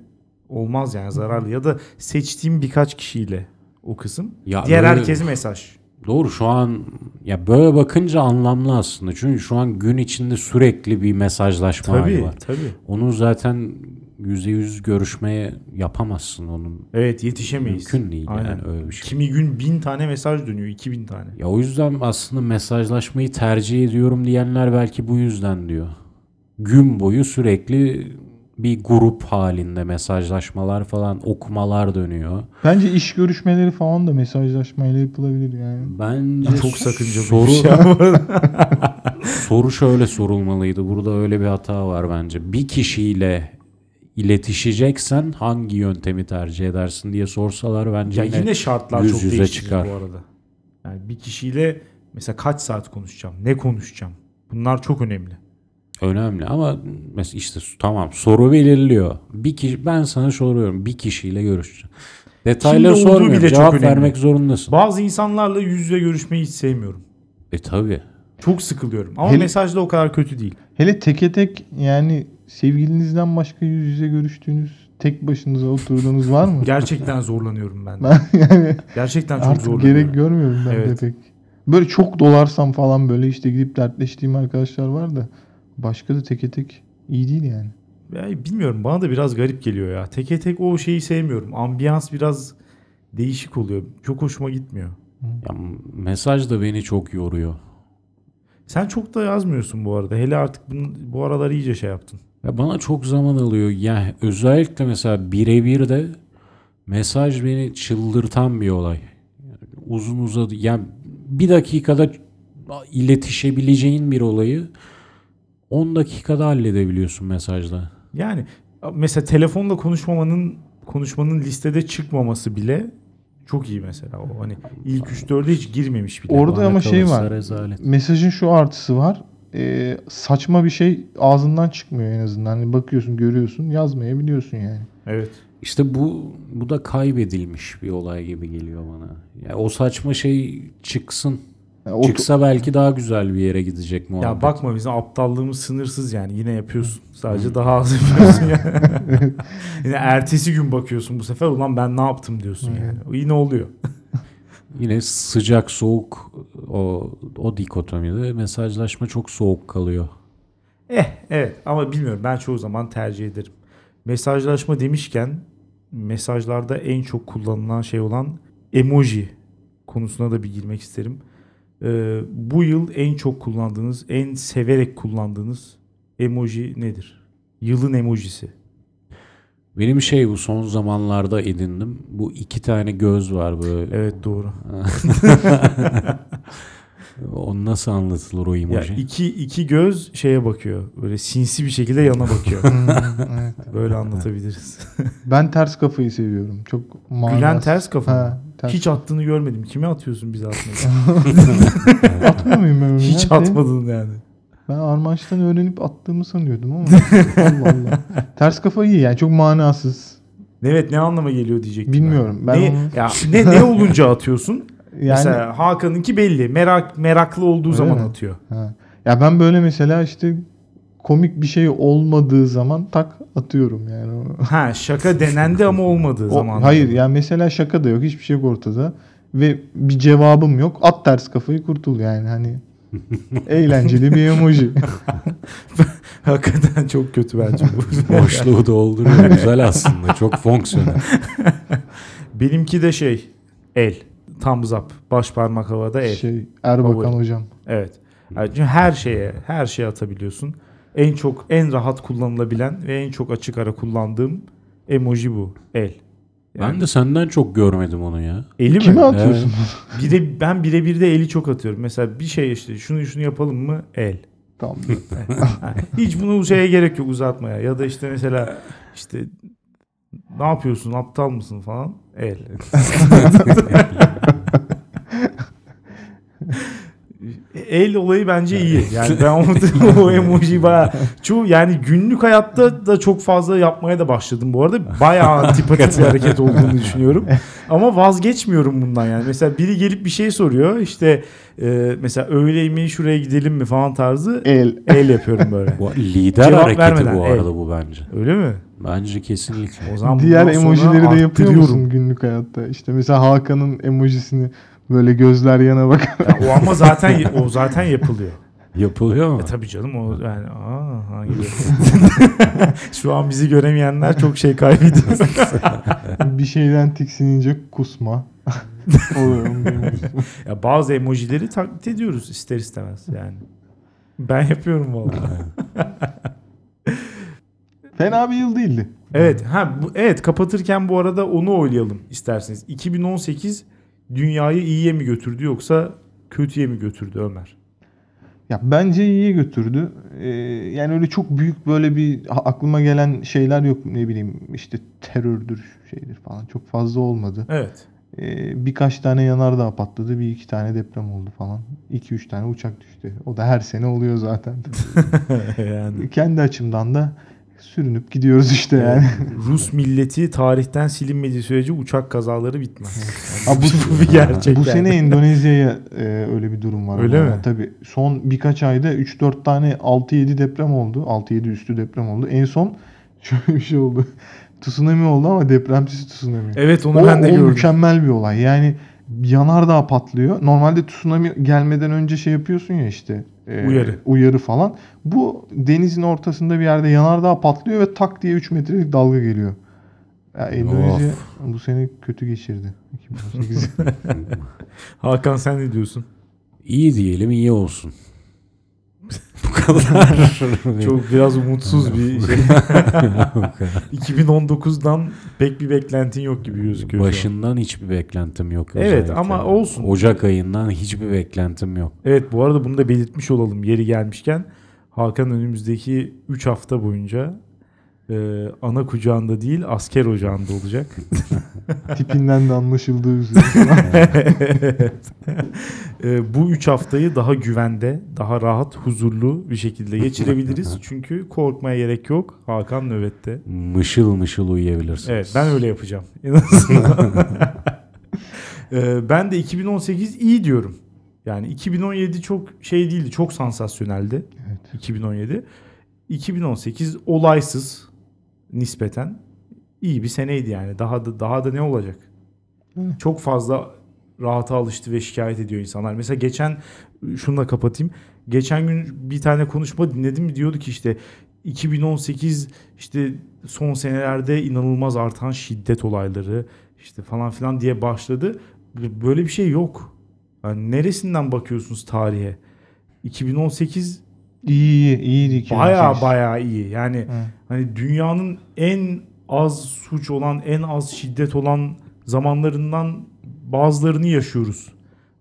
olmaz yani zararlı. Ya da seçtiğim birkaç kişiyle o kısım. Ya Diğer böyle- herkes mesaj. Doğru şu an ya böyle bakınca anlamlı aslında. Çünkü şu an gün içinde sürekli bir mesajlaşma hali Tabii var. tabii. Onun zaten yüzde yüz görüşmeye yapamazsın onun. Evet yetişemeyiz. Mümkün değil Aynen. yani öyle bir şey. Kimi gün bin tane mesaj dönüyor, iki bin tane. Ya o yüzden aslında mesajlaşmayı tercih ediyorum diyenler belki bu yüzden diyor. Gün boyu sürekli bir grup halinde mesajlaşmalar falan okumalar dönüyor. Bence iş görüşmeleri falan da mesajlaşmayla yapılabilir yani. Bence Çok sakıncalı soru, bir şey soru şöyle sorulmalıydı. Burada öyle bir hata var bence. Bir kişiyle iletişeceksen hangi yöntemi tercih edersin diye sorsalar bence Ya yine, yine şartlar yüz çok yüze değişir çıkar. bu arada. Yani bir kişiyle mesela kaç saat konuşacağım, ne konuşacağım? Bunlar çok önemli. Önemli ama mesela işte tamam soru belirliyor. Bir kişi ben sana soruyorum bir kişiyle görüşeceğim. Detayları olduğu sormuyorum. bile çok Cevap önemli. vermek zorundasın. Bazı insanlarla yüz yüze görüşmeyi hiç sevmiyorum. E tabi. Çok sıkılıyorum. Ama Hele- mesajda o kadar kötü değil. Hele teke tek yani sevgilinizden başka yüz yüze görüştüğünüz tek başınıza oturduğunuz var mı? Gerçekten zorlanıyorum ben. ben yani Gerçekten çok artık zorlanıyorum. gerek görmüyorum ben Evet. de pek. Böyle çok dolarsam falan böyle işte gidip dertleştiğim arkadaşlar var da başka da teke tek iyi değil yani. Ya bilmiyorum bana da biraz garip geliyor ya. Teke tek o şeyi sevmiyorum. Ambiyans biraz değişik oluyor. Çok hoşuma gitmiyor. Ya, mesaj da beni çok yoruyor. Sen çok da yazmıyorsun bu arada. Hele artık bunu, bu aralar iyice şey yaptın. Ya bana çok zaman alıyor. Ya özellikle mesela birebir de mesaj beni çıldırtan bir olay. Yani uzun uzadı. Ya bir dakikada iletişebileceğin bir olayı 10 dakikada halledebiliyorsun mesajla. Yani mesela telefonla konuşmamanın konuşmanın listede çıkmaması bile çok iyi mesela. O hani ilk 3-4'e hiç girmemiş bile. Orada Bana ama şey var. Rezalet. Mesajın şu artısı var. Ee, saçma bir şey ağzından çıkmıyor en azından. Hani bakıyorsun, görüyorsun, yazmayabiliyorsun yani. Evet. İşte bu bu da kaybedilmiş bir olay gibi geliyor bana. Ya o saçma şey çıksın. Yani o- Çıksa belki daha güzel bir yere gidecek muhabbet. Ya bakma bizim aptallığımız sınırsız yani. Yine yapıyorsun. Sadece daha az yapıyorsun yani. Yine ertesi gün bakıyorsun bu sefer ulan ben ne yaptım diyorsun yani. Yine oluyor. Yine sıcak soğuk o o dikotomide mesajlaşma çok soğuk kalıyor. Eh evet ama bilmiyorum ben çoğu zaman tercih ederim. Mesajlaşma demişken mesajlarda en çok kullanılan şey olan emoji konusuna da bir girmek isterim. Ee, bu yıl en çok kullandığınız, en severek kullandığınız emoji nedir? Yılın emojisi. Benim şey bu son zamanlarda edindim. Bu iki tane göz var böyle. Evet doğru. O nasıl anlatılır o Ya emoji? iki, iki göz şeye bakıyor. Böyle sinsi bir şekilde yana bakıyor. evet. Böyle anlatabiliriz. Ben ters kafayı seviyorum. Çok manasız. Gülen ters kafa? Ha, ters. Hiç attığını görmedim. Kime atıyorsun bize atmayı? atmıyor muyum ben? Hiç ya? atmadın yani. Ben Armanç'tan öğrenip attığımı sanıyordum ama. Allah Allah. Ters kafa iyi yani çok manasız. Evet ne anlama geliyor diyecektim. Bilmiyorum. Ben ne, onu- ya, ne, ne olunca atıyorsun? Yani Mesela Hakan'ınki belli. Merak meraklı olduğu zaman mi? atıyor. ha. ya ben böyle mesela işte komik bir şey olmadığı zaman tak atıyorum yani. Ha şaka denendi ama olmadığı O- zaman. hayır yani mesela şaka da yok hiçbir şey yok ortada ve bir cevabım yok. At ters kafayı kurtul yani hani eğlenceli bir emoji. Hakikaten çok kötü bence bu. Boşluğu dolduruyor. Güzel aslında. Çok fonksiyonel. Benimki de şey el. Thumbs up. Baş parmak havada el. şey Erbakan Favori. hocam. Evet. Yani çünkü her şeye, her şeye atabiliyorsun. En çok, en rahat kullanılabilen ve en çok açık ara kullandığım emoji bu. El. Ben de senden çok görmedim onu ya. Eli Kime mi? atıyorsun? Bire, ben birebir de eli çok atıyorum. Mesela bir şey işte şunu şunu yapalım mı? El. tamam. Hiç bunu şeye gerek yok uzatmaya. Ya da işte mesela işte ne yapıyorsun aptal mısın falan el. El olayı bence iyi. Yani ben onu, o emoji baya çoğu yani günlük hayatta da çok fazla yapmaya da başladım bu arada. Bayağı antipatik bir hareket olduğunu düşünüyorum. Ama vazgeçmiyorum bundan yani. Mesela biri gelip bir şey soruyor. İşte e, mesela öğle yemeği şuraya gidelim mi falan tarzı El. el yapıyorum böyle. Bu lider Cevap hareketi vermeden, bu arada bu bence. Öyle mi? Bence kesinlikle. O zaman Diğer emojileri de yapıyor musun günlük hayatta? İşte mesela Hakan'ın emojisini böyle gözler yana bak. Ya o ama zaten o zaten yapılıyor. Yapılıyor mu? E tabii canım o yani aa hangi Şu an bizi göremeyenler çok şey kaybediyor. bir şeyden tiksinince kusma. Ya bazı emojileri taklit ediyoruz ister istemez yani. Ben yapıyorum vallahi. Fena bir yıl değildi. evet, ha bu evet kapatırken bu arada onu oylayalım isterseniz. 2018 dünyayı iyiye mi götürdü yoksa kötüye mi götürdü Ömer? Ya bence iyiye götürdü. Ee, yani öyle çok büyük böyle bir aklıma gelen şeyler yok. Ne bileyim işte terördür şeydir falan. Çok fazla olmadı. Evet. Ee, birkaç tane yanardağ patladı. Bir iki tane deprem oldu falan. İki üç tane uçak düştü. O da her sene oluyor zaten. yani Kendi açımdan da sürünüp gidiyoruz işte yani. Rus milleti tarihten silinmediği sürece uçak kazaları bitmez. Ha, bu, bir gerçek. bu yani. sene Endonezya'ya e, öyle bir durum var. Öyle ama. mi? Tabii. Son birkaç ayda 3-4 tane 6-7 deprem oldu. 6-7 üstü deprem oldu. En son şöyle bir şey oldu. tsunami oldu ama depremsiz tsunami. Evet onu o, ben de o gördüm. mükemmel bir olay. Yani yanardağ patlıyor. Normalde tsunami gelmeden önce şey yapıyorsun ya işte. e, Uyarı. Uyarı falan. Bu denizin ortasında bir yerde yanardağ patlıyor ve tak diye 3 metrelik dalga geliyor. Ya Endonezya bu sene kötü geçirdi. 2018. Hakan sen ne diyorsun? İyi diyelim iyi olsun. bu kadar. Çok biraz umutsuz bir şey. 2019'dan pek bir beklentin yok gibi gözüküyor. Başından hiçbir beklentim yok. Evet, özellikle. ama olsun. Ocak ayından hiçbir beklentim yok. Evet bu arada bunu da belirtmiş olalım yeri gelmişken. Hakan önümüzdeki 3 hafta boyunca e, ana kucağında değil asker ocağında olacak. Tipinden de anlaşıldığı üzere. Evet. E, bu 3 haftayı daha güvende, daha rahat, huzurlu bir şekilde geçirebiliriz. Çünkü korkmaya gerek yok. Hakan nöbette. Mışıl mışıl uyuyabilirsiniz. Evet ben öyle yapacağım. En azından. Ee, ben de 2018 iyi diyorum. Yani 2017 çok şey değildi. Çok sansasyoneldi. Evet. 2017. 2018 olaysız nispeten iyi bir seneydi yani. Daha da daha da ne olacak? Hı. Çok fazla rahata alıştı ve şikayet ediyor insanlar. Mesela geçen şununla kapatayım. Geçen gün bir tane konuşma dinledim diyordu ki işte 2018 işte son senelerde inanılmaz artan şiddet olayları işte falan filan diye başladı. Böyle bir şey yok. Yani neresinden bakıyorsunuz tarihe? 2018 İyi iyi iyiydi 2018. baya baya iyi. Yani Hı. hani dünyanın en az suç olan, en az şiddet olan zamanlarından bazılarını yaşıyoruz.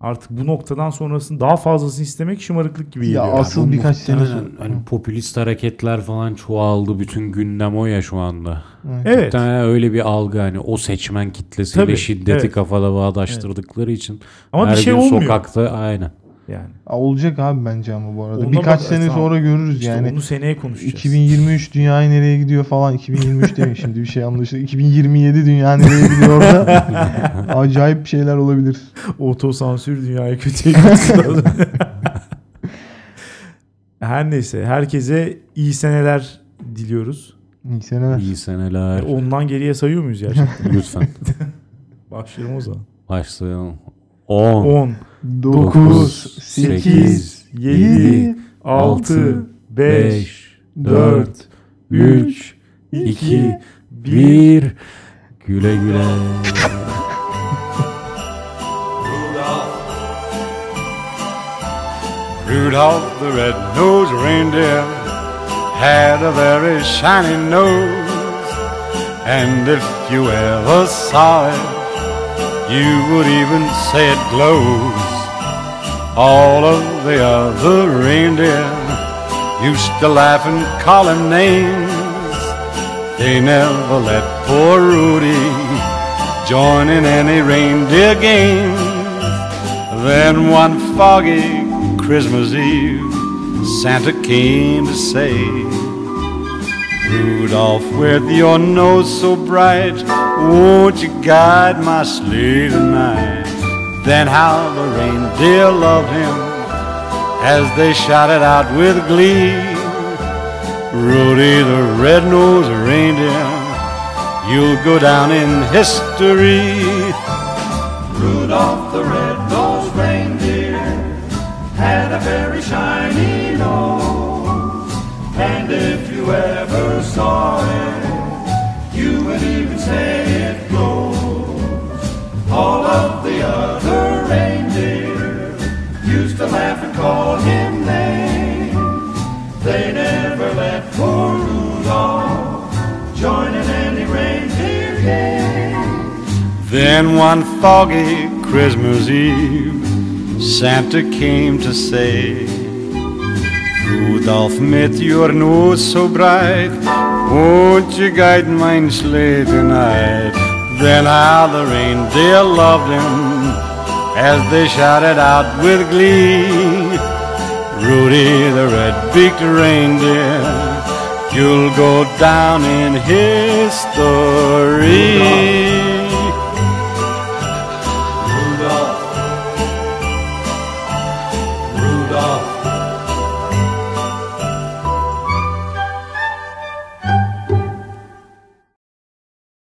Artık bu noktadan sonrasını daha fazlasını istemek şımarıklık gibi Ya geliyor. asıl birkaç sene sonra. Hani popülist hareketler falan çoğaldı. Bütün gündem o ya şu anda. Evet. Muhtemelen öyle bir algı hani o seçmen kitlesiyle Tabii, şiddeti evet. kafada bağdaştırdıkları için Ama her bir şey gün olmuyor. sokakta aynen. Yani. Aa, Olacak abi bence ama bu arada. Ondan Birkaç bak- sene tamam. sonra görürüz İşte yani. onu seneye konuşacağız. 2023 dünyayı nereye gidiyor falan. 2023 demeyin şimdi bir şey anlaşıldı. 2027 dünya nereye gidiyor orada. Acayip şeyler olabilir. Otosansür dünyayı kötüye götürdü. Her neyse herkese iyi seneler diliyoruz. İyi seneler. İyi seneler. Ondan geriye sayıyor muyuz gerçekten? Lütfen Başlayalım o zaman. başlayalım. 10 10, 9, 8, 8, 7, 6, 5, 5, 4, 3, 2, 1 Güle güle. Rudolph the red-nosed reindeer had a very shiny nose, And if you ever saw it, you would even say it glows. All of the other reindeer used to laugh and call him names. They never let poor Rudy join in any reindeer games. Then one foggy Christmas Eve, Santa came to say, Rudolph, with your nose so bright, won't you guide my sleigh tonight? Then how the reindeer loved him as they shouted out with glee. Rudy the red-nosed reindeer, you'll go down in history. Rudolph the red-nosed reindeer had a very call him names. They never let poor Rudolph join in any reindeer game. Then one foggy Christmas Eve, Santa came to say, Rudolph, mit your nose so bright, won't you guide mine sleigh tonight? Then how the reindeer loved him as they shouted out with glee. Rudy the red-beaked reindeer, you'll go down in history.